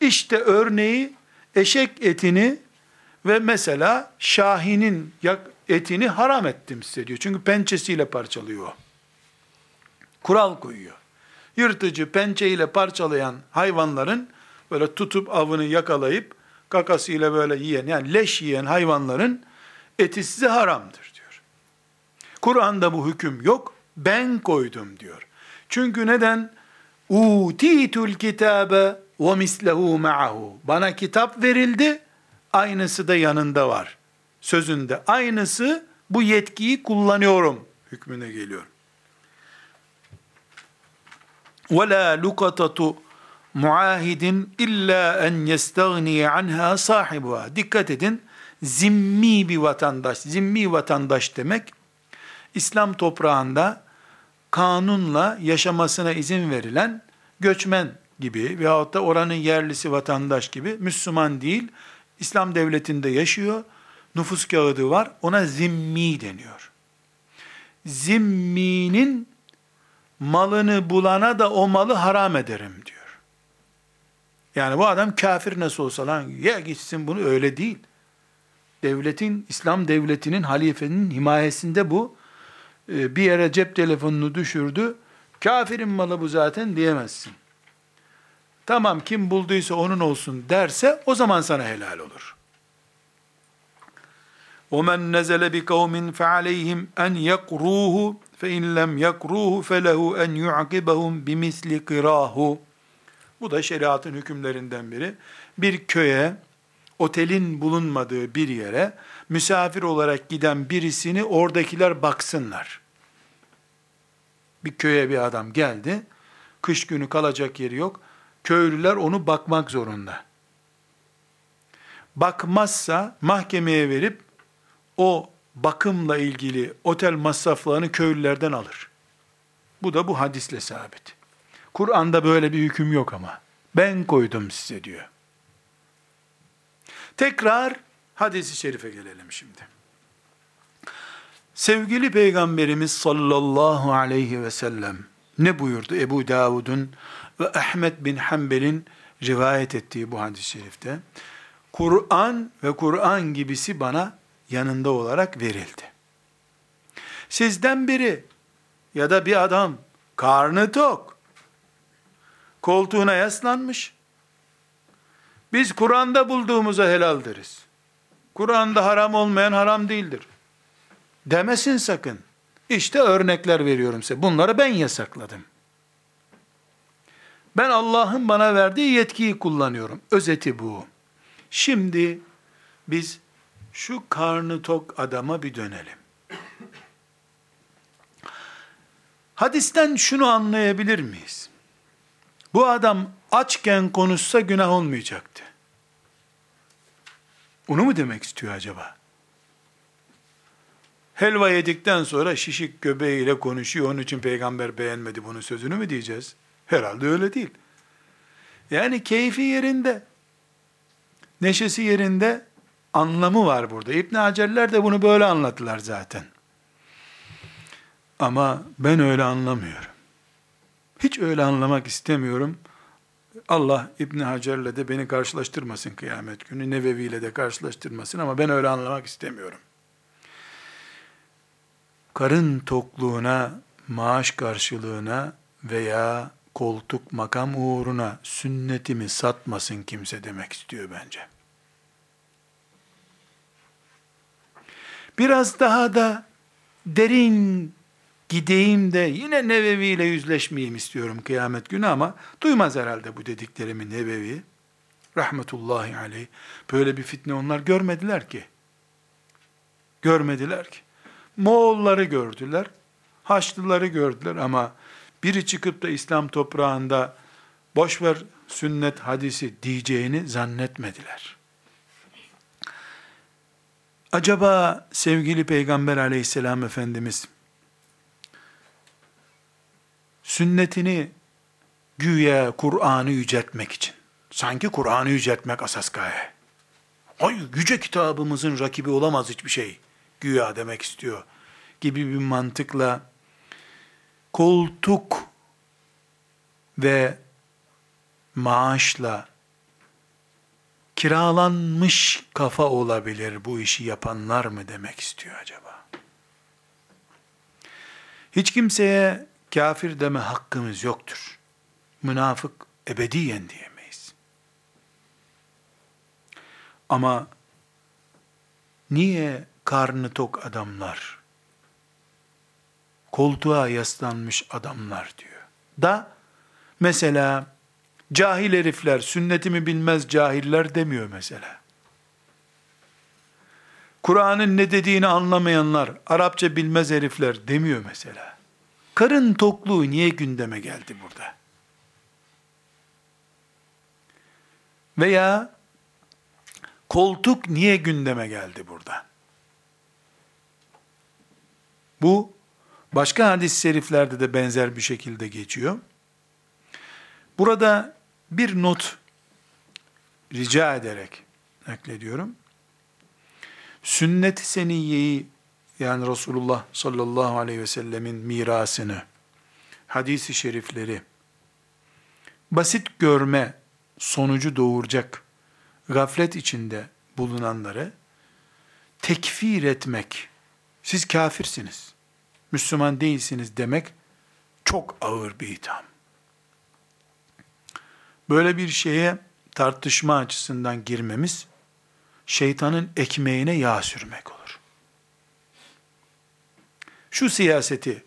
İşte örneği eşek etini ve mesela şahinin etini haram ettim size diyor. Çünkü pençesiyle parçalıyor. Kural koyuyor. Yırtıcı pençeyle parçalayan hayvanların böyle tutup avını yakalayıp kakasıyla böyle yiyen yani leş yiyen hayvanların eti size haramdır diyor. Kur'an'da bu hüküm yok. Ben koydum diyor. Çünkü neden? Utitul kitabe ve mislehu ma'ahu. Bana kitap verildi, aynısı da yanında var Sözünde aynısı bu yetkiyi kullanıyorum hükmüne geliyor. وَلَا لُقَطَةُ muahidin illa en yestagniye anha sahibuha. Dikkat edin, zimmi bir vatandaş, zimmi vatandaş demek, İslam toprağında kanunla yaşamasına izin verilen göçmen gibi veyahut da oranın yerlisi vatandaş gibi Müslüman değil, İslam devletinde yaşıyor, nüfus kağıdı var, ona zimmi deniyor. Zimminin malını bulana da o malı haram ederim diyor. Yani bu adam kafir nasıl olsa lan ya gitsin bunu öyle değil. Devletin, İslam devletinin, halifenin himayesinde bu. Ee, bir yere cep telefonunu düşürdü. Kafirin malı bu zaten diyemezsin. Tamam kim bulduysa onun olsun derse o zaman sana helal olur. وَمَنْ نَزَلَ بِقَوْمٍ فَعَلَيْهِمْ اَنْ يَقْرُوهُ فَاِنْ لَمْ يَقْرُوهُ فَلَهُ اَنْ يُعْقِبَهُمْ بِمِثْلِ قِرَاهُ Bu da şeriatın hükümlerinden biri. Bir köye, otelin bulunmadığı bir yere misafir olarak giden birisini oradakiler baksınlar. Bir köye bir adam geldi, kış günü kalacak yeri yok köylüler onu bakmak zorunda. Bakmazsa mahkemeye verip o bakımla ilgili otel masraflarını köylülerden alır. Bu da bu hadisle sabit. Kur'an'da böyle bir hüküm yok ama. Ben koydum size diyor. Tekrar hadisi şerife gelelim şimdi. Sevgili Peygamberimiz sallallahu aleyhi ve sellem ne buyurdu Ebu Davud'un ve Ahmet bin Hanbel'in rivayet ettiği bu hadis-i şerifte Kur'an ve Kur'an gibisi bana yanında olarak verildi. Sizden biri ya da bir adam karnı tok koltuğuna yaslanmış. Biz Kur'an'da bulduğumuza helal deriz. Kur'an'da haram olmayan haram değildir. Demesin sakın. İşte örnekler veriyorum size. Bunları ben yasakladım. Ben Allah'ın bana verdiği yetkiyi kullanıyorum. Özeti bu. Şimdi biz şu karnı tok adama bir dönelim. Hadisten şunu anlayabilir miyiz? Bu adam açken konuşsa günah olmayacaktı. Onu mu demek istiyor acaba? Helva yedikten sonra şişik göbeğiyle konuşuyor. Onun için peygamber beğenmedi bunun sözünü mü diyeceğiz? Herhalde öyle değil. Yani keyfi yerinde, neşesi yerinde anlamı var burada. İbn Hacerler de bunu böyle anlattılar zaten. Ama ben öyle anlamıyorum. Hiç öyle anlamak istemiyorum. Allah İbn Hacer'le de beni karşılaştırmasın kıyamet günü. Nevevi ile de karşılaştırmasın ama ben öyle anlamak istemiyorum. Karın tokluğuna, maaş karşılığına veya koltuk makam uğruna sünnetimi satmasın kimse demek istiyor bence. Biraz daha da derin gideyim de yine Nevevi ile yüzleşmeyeyim istiyorum kıyamet günü ama duymaz herhalde bu dediklerimi Nevevi. Rahmetullahi aleyh. Böyle bir fitne onlar görmediler ki. Görmediler ki. Moğolları gördüler. Haçlıları gördüler ama biri çıkıp da İslam toprağında boşver sünnet hadisi diyeceğini zannetmediler. Acaba sevgili Peygamber aleyhisselam Efendimiz sünnetini güya Kur'an'ı yüceltmek için, sanki Kur'an'ı yüceltmek asas gaye. Ay yüce kitabımızın rakibi olamaz hiçbir şey, güya demek istiyor gibi bir mantıkla koltuk ve maaşla kiralanmış kafa olabilir bu işi yapanlar mı demek istiyor acaba? Hiç kimseye kafir deme hakkımız yoktur. Münafık ebediyen diyemeyiz. Ama niye karnı tok adamlar, koltuğa yaslanmış adamlar diyor. Da mesela cahil herifler, sünnetimi bilmez cahiller demiyor mesela. Kur'an'ın ne dediğini anlamayanlar, Arapça bilmez herifler demiyor mesela. Karın tokluğu niye gündeme geldi burada? Veya koltuk niye gündeme geldi burada? Bu başka hadis-i şeriflerde de benzer bir şekilde geçiyor. Burada bir not rica ederek naklediyorum. Sünnet-i seniyyeyi yani Resulullah sallallahu aleyhi ve sellemin mirasını, hadisi şerifleri, basit görme sonucu doğuracak gaflet içinde bulunanları tekfir etmek, siz kafirsiniz, Müslüman değilsiniz demek çok ağır bir itham. Böyle bir şeye tartışma açısından girmemiz, şeytanın ekmeğine yağ sürmek olur şu siyaseti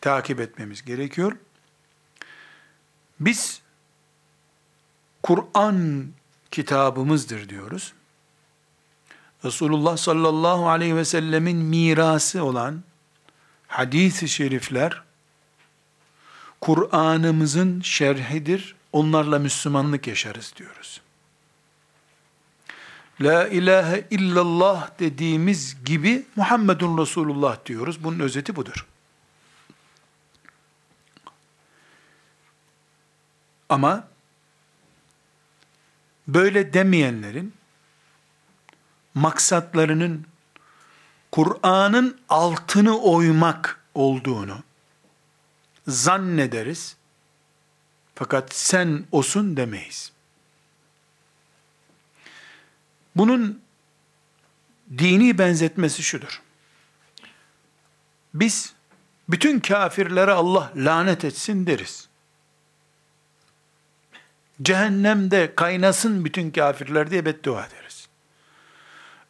takip etmemiz gerekiyor. Biz Kur'an kitabımızdır diyoruz. Resulullah sallallahu aleyhi ve sellemin mirası olan hadis-i şerifler Kur'an'ımızın şerhidir. Onlarla Müslümanlık yaşarız diyoruz. La ilahe illallah dediğimiz gibi Muhammedun Resulullah diyoruz. Bunun özeti budur. Ama böyle demeyenlerin maksatlarının Kur'an'ın altını oymak olduğunu zannederiz. Fakat sen osun demeyiz. Bunun dini benzetmesi şudur. Biz bütün kafirlere Allah lanet etsin deriz. Cehennemde kaynasın bütün kafirler diye beddua ederiz.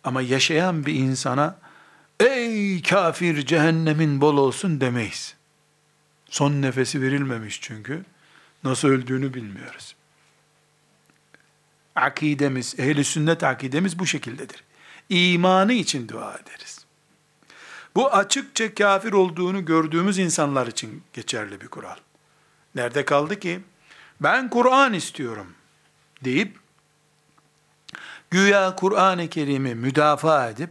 Ama yaşayan bir insana ey kafir cehennemin bol olsun demeyiz. Son nefesi verilmemiş çünkü. Nasıl öldüğünü bilmiyoruz akidemiz, ehli sünnet akidemiz bu şekildedir. imanı için dua ederiz. Bu açıkça kafir olduğunu gördüğümüz insanlar için geçerli bir kural. Nerede kaldı ki? Ben Kur'an istiyorum deyip güya Kur'an-ı Kerim'i müdafaa edip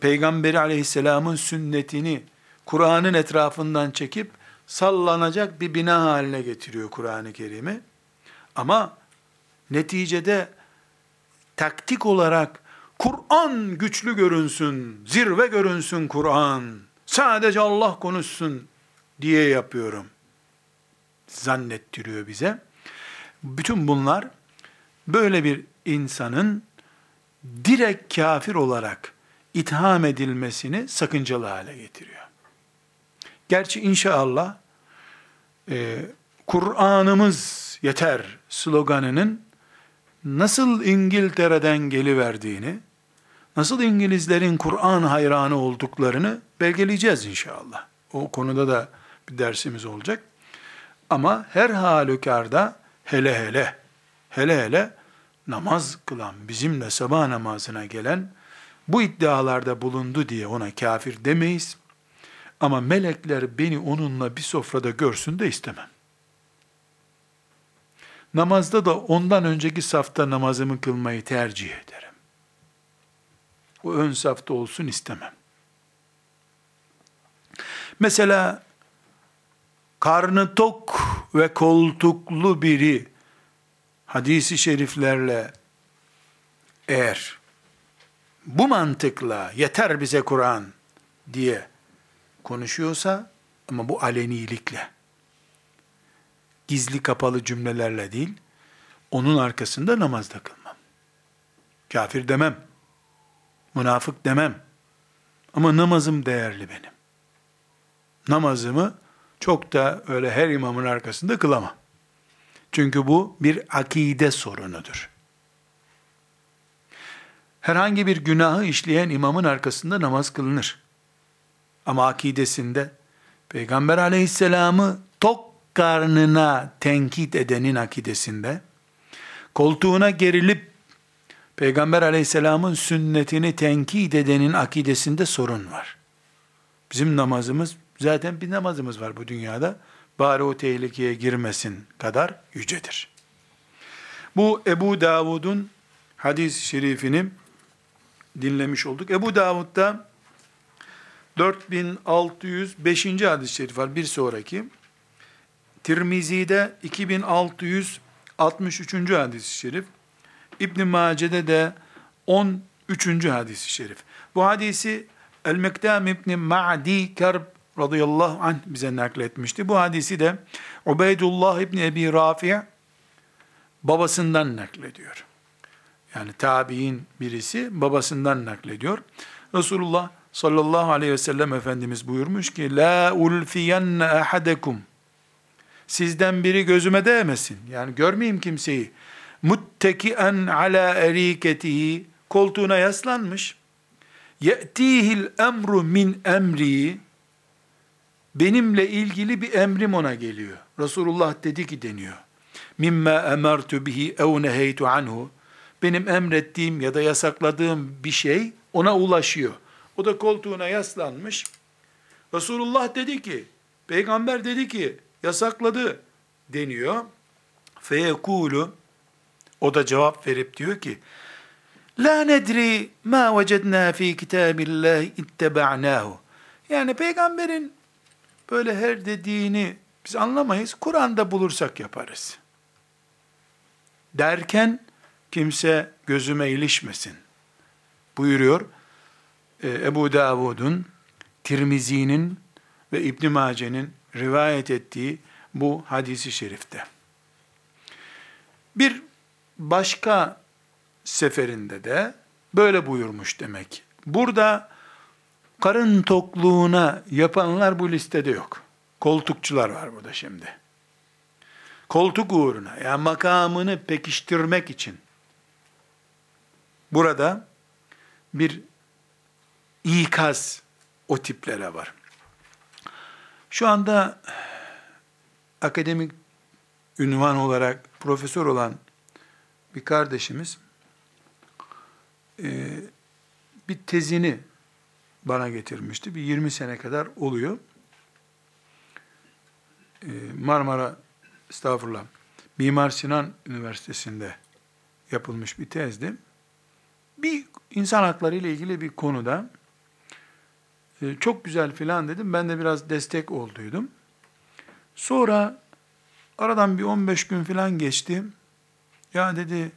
Peygamberi aleyhisselamın sünnetini Kur'an'ın etrafından çekip sallanacak bir bina haline getiriyor Kur'an-ı Kerim'i. Ama neticede taktik olarak Kur'an güçlü görünsün, zirve görünsün Kur'an, sadece Allah konuşsun diye yapıyorum. Zannettiriyor bize. Bütün bunlar böyle bir insanın direkt kafir olarak itham edilmesini sakıncalı hale getiriyor. Gerçi inşallah e, Kur'an'ımız yeter sloganının nasıl İngiltere'den geliverdiğini, nasıl İngilizlerin Kur'an hayranı olduklarını belgeleyeceğiz inşallah. O konuda da bir dersimiz olacak. Ama her halükarda hele hele, hele hele namaz kılan, bizimle sabah namazına gelen, bu iddialarda bulundu diye ona kafir demeyiz. Ama melekler beni onunla bir sofrada görsün de istemem. Namazda da ondan önceki safta namazımı kılmayı tercih ederim. O ön safta olsun istemem. Mesela karnı tok ve koltuklu biri hadisi şeriflerle eğer bu mantıkla yeter bize Kur'an diye konuşuyorsa ama bu alenilikle gizli kapalı cümlelerle değil, onun arkasında namazda kılmam. Kafir demem. Münafık demem. Ama namazım değerli benim. Namazımı çok da öyle her imamın arkasında kılamam. Çünkü bu bir akide sorunudur. Herhangi bir günahı işleyen imamın arkasında namaz kılınır. Ama akidesinde Peygamber aleyhisselamı tok karnına tenkit edenin akidesinde, koltuğuna gerilip Peygamber aleyhisselamın sünnetini tenkit edenin akidesinde sorun var. Bizim namazımız, zaten bir namazımız var bu dünyada, bari o tehlikeye girmesin kadar yücedir. Bu Ebu Davud'un hadis-i şerifini dinlemiş olduk. Ebu Davud'da 4605. hadis-i şerif var bir sonraki. Tirmizi'de 2663. hadis-i şerif, İbn Mace'de de 13. hadis-i şerif. Bu hadisi El-Mektam İbn Ma'di Kerb radıyallahu anh bize nakletmişti. Bu hadisi de Ubeydullah İbn Ebi Rafi' babasından naklediyor. Yani tabi'in birisi babasından naklediyor. Resulullah sallallahu aleyhi ve sellem Efendimiz buyurmuş ki La ulfiyenne ahadekum sizden biri gözüme değmesin. Yani görmeyeyim kimseyi. Muttekien ala eriketihi koltuğuna yaslanmış. Ye'tihil emru min emri benimle ilgili bir emrim ona geliyor. Resulullah dedi ki deniyor. Mimma emertu bihi ev neheytu anhu. Benim emrettiğim ya da yasakladığım bir şey ona ulaşıyor. O da koltuğuna yaslanmış. Resulullah dedi ki, peygamber dedi ki, yasakladı deniyor. Feyekulu o da cevap verip diyor ki La nedri ma vecedna fi kitabillahi itteba'nahu. Yani peygamberin böyle her dediğini biz anlamayız. Kur'an'da bulursak yaparız. Derken kimse gözüme ilişmesin. Buyuruyor Ebu Davud'un, Tirmizi'nin ve İbn Mace'nin rivayet ettiği bu hadisi şerifte. Bir başka seferinde de böyle buyurmuş demek. Burada karın tokluğuna yapanlar bu listede yok. Koltukçular var burada şimdi. Koltuk uğruna, yani makamını pekiştirmek için burada bir ikaz o tiplere var. Şu anda akademik ünvan olarak profesör olan bir kardeşimiz e, bir tezini bana getirmişti. Bir 20 sene kadar oluyor. E, Marmara, estağfurullah, Mimar Sinan Üniversitesi'nde yapılmış bir tezdi. Bir insan hakları ile ilgili bir konuda çok güzel filan dedim. Ben de biraz destek olduydum. Sonra aradan bir 15 gün filan geçti. Ya dedi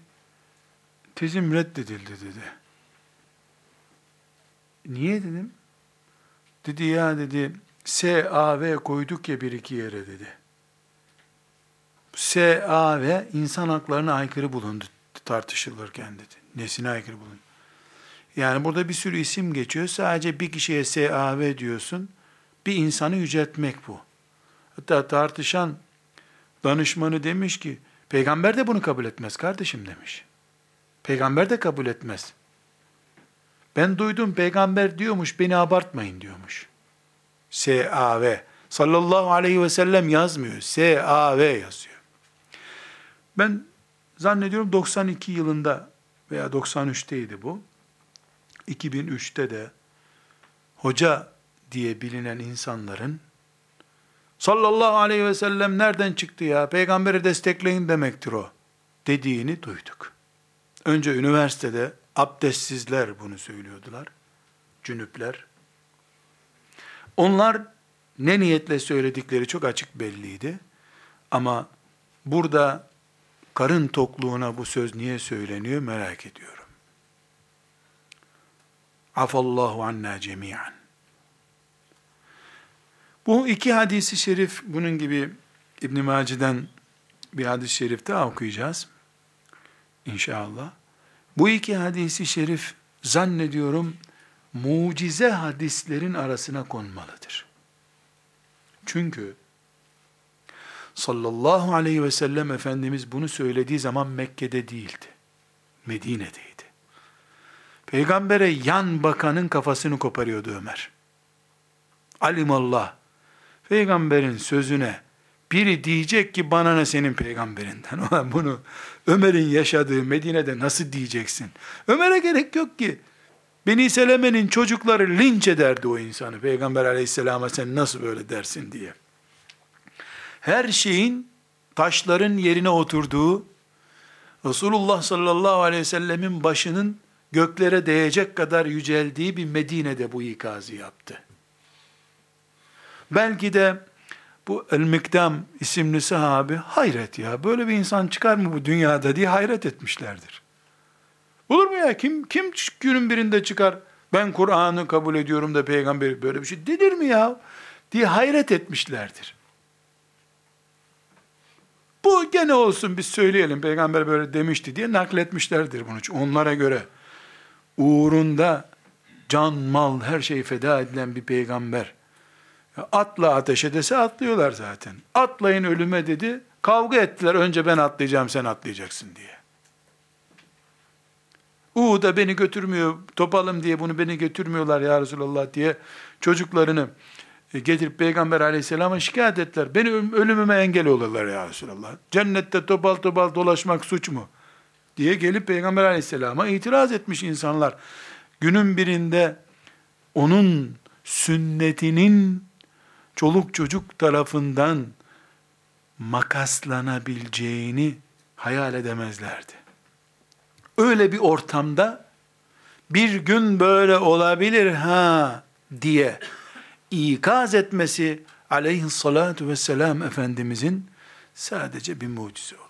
tezim reddedildi dedi. Niye dedim? Dedi ya dedi S, A, V koyduk ya bir iki yere dedi. S, A, V insan haklarına aykırı bulundu tartışılırken dedi. Nesine aykırı bulundu? Yani burada bir sürü isim geçiyor. Sadece bir kişiye S, A, V diyorsun. Bir insanı yüceltmek bu. Hatta tartışan danışmanı demiş ki, peygamber de bunu kabul etmez kardeşim demiş. Peygamber de kabul etmez. Ben duydum peygamber diyormuş, beni abartmayın diyormuş. S-A-V. Sallallahu aleyhi ve sellem yazmıyor. S-A-V yazıyor. Ben zannediyorum 92 yılında veya 93'teydi bu. 2003'te de hoca diye bilinen insanların sallallahu aleyhi ve sellem nereden çıktı ya? Peygamberi destekleyin demektir o. Dediğini duyduk. Önce üniversitede abdestsizler bunu söylüyordular. Cünüpler. Onlar ne niyetle söyledikleri çok açık belliydi. Ama burada karın tokluğuna bu söz niye söyleniyor merak ediyorum. Afallahu anna cemiyan. Bu iki hadisi şerif bunun gibi İbn Mace'den bir hadis-i şerif daha okuyacağız. İnşallah. Bu iki hadisi şerif zannediyorum mucize hadislerin arasına konmalıdır. Çünkü sallallahu aleyhi ve sellem Efendimiz bunu söylediği zaman Mekke'de değildi. Medine'deydi. Peygambere yan bakanın kafasını koparıyordu Ömer. Alimallah. Peygamberin sözüne biri diyecek ki bana ne senin peygamberinden. Ulan bunu Ömer'in yaşadığı Medine'de nasıl diyeceksin? Ömer'e gerek yok ki. Beni Seleme'nin çocukları linç ederdi o insanı. Peygamber aleyhisselama sen nasıl böyle dersin diye. Her şeyin taşların yerine oturduğu, Resulullah sallallahu aleyhi ve sellemin başının göklere değecek kadar yüceldiği bir Medine'de bu ikazı yaptı. Belki de bu El-Mikdam isimli sahabi hayret ya böyle bir insan çıkar mı bu dünyada diye hayret etmişlerdir. Olur mu ya kim kim günün birinde çıkar ben Kur'an'ı kabul ediyorum da peygamber böyle bir şey denir mi ya diye hayret etmişlerdir. Bu gene olsun biz söyleyelim peygamber böyle demişti diye nakletmişlerdir bunu. Onlara göre uğrunda can, mal, her şey feda edilen bir peygamber Atla ateşe dese atlıyorlar zaten. Atlayın ölüme dedi. Kavga ettiler. Önce ben atlayacağım sen atlayacaksın diye. da beni götürmüyor, topalım diye bunu beni götürmüyorlar ya Resulallah diye çocuklarını e, getirip Peygamber aleyhisselama şikayet ettiler. Beni ölümüme engel olurlar ya Resulallah. Cennette topal topal dolaşmak suç mu? Diye gelip Peygamber aleyhisselama itiraz etmiş insanlar. Günün birinde onun sünnetinin çoluk çocuk tarafından makaslanabileceğini hayal edemezlerdi. Öyle bir ortamda bir gün böyle olabilir ha diye ikaz etmesi aleyhissalatu vesselam Efendimizin sadece bir mucize.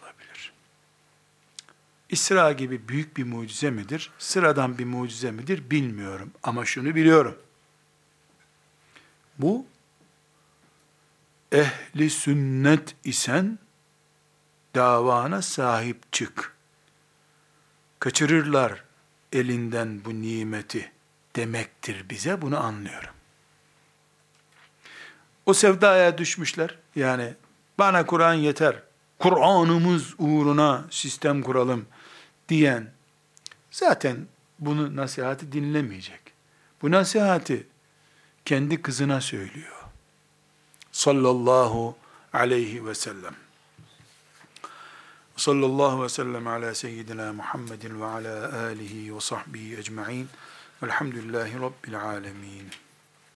İsra gibi büyük bir mucize midir? Sıradan bir mucize midir? Bilmiyorum. Ama şunu biliyorum. Bu ehli sünnet isen davana sahip çık. Kaçırırlar elinden bu nimeti demektir bize bunu anlıyorum. O sevdaya düşmüşler. Yani bana Kur'an yeter. Kur'an'ımız uğruna sistem kuralım diyen zaten bunu nasihati dinlemeyecek. Bu nasihati kendi kızına söylüyor sallallahu aleyhi ve sellem. Sallallahu ve sellem ala seyyidina Muhammedin ve ala alihi ve sahbihi ecma'in. Velhamdülillahi Rabbil alemin.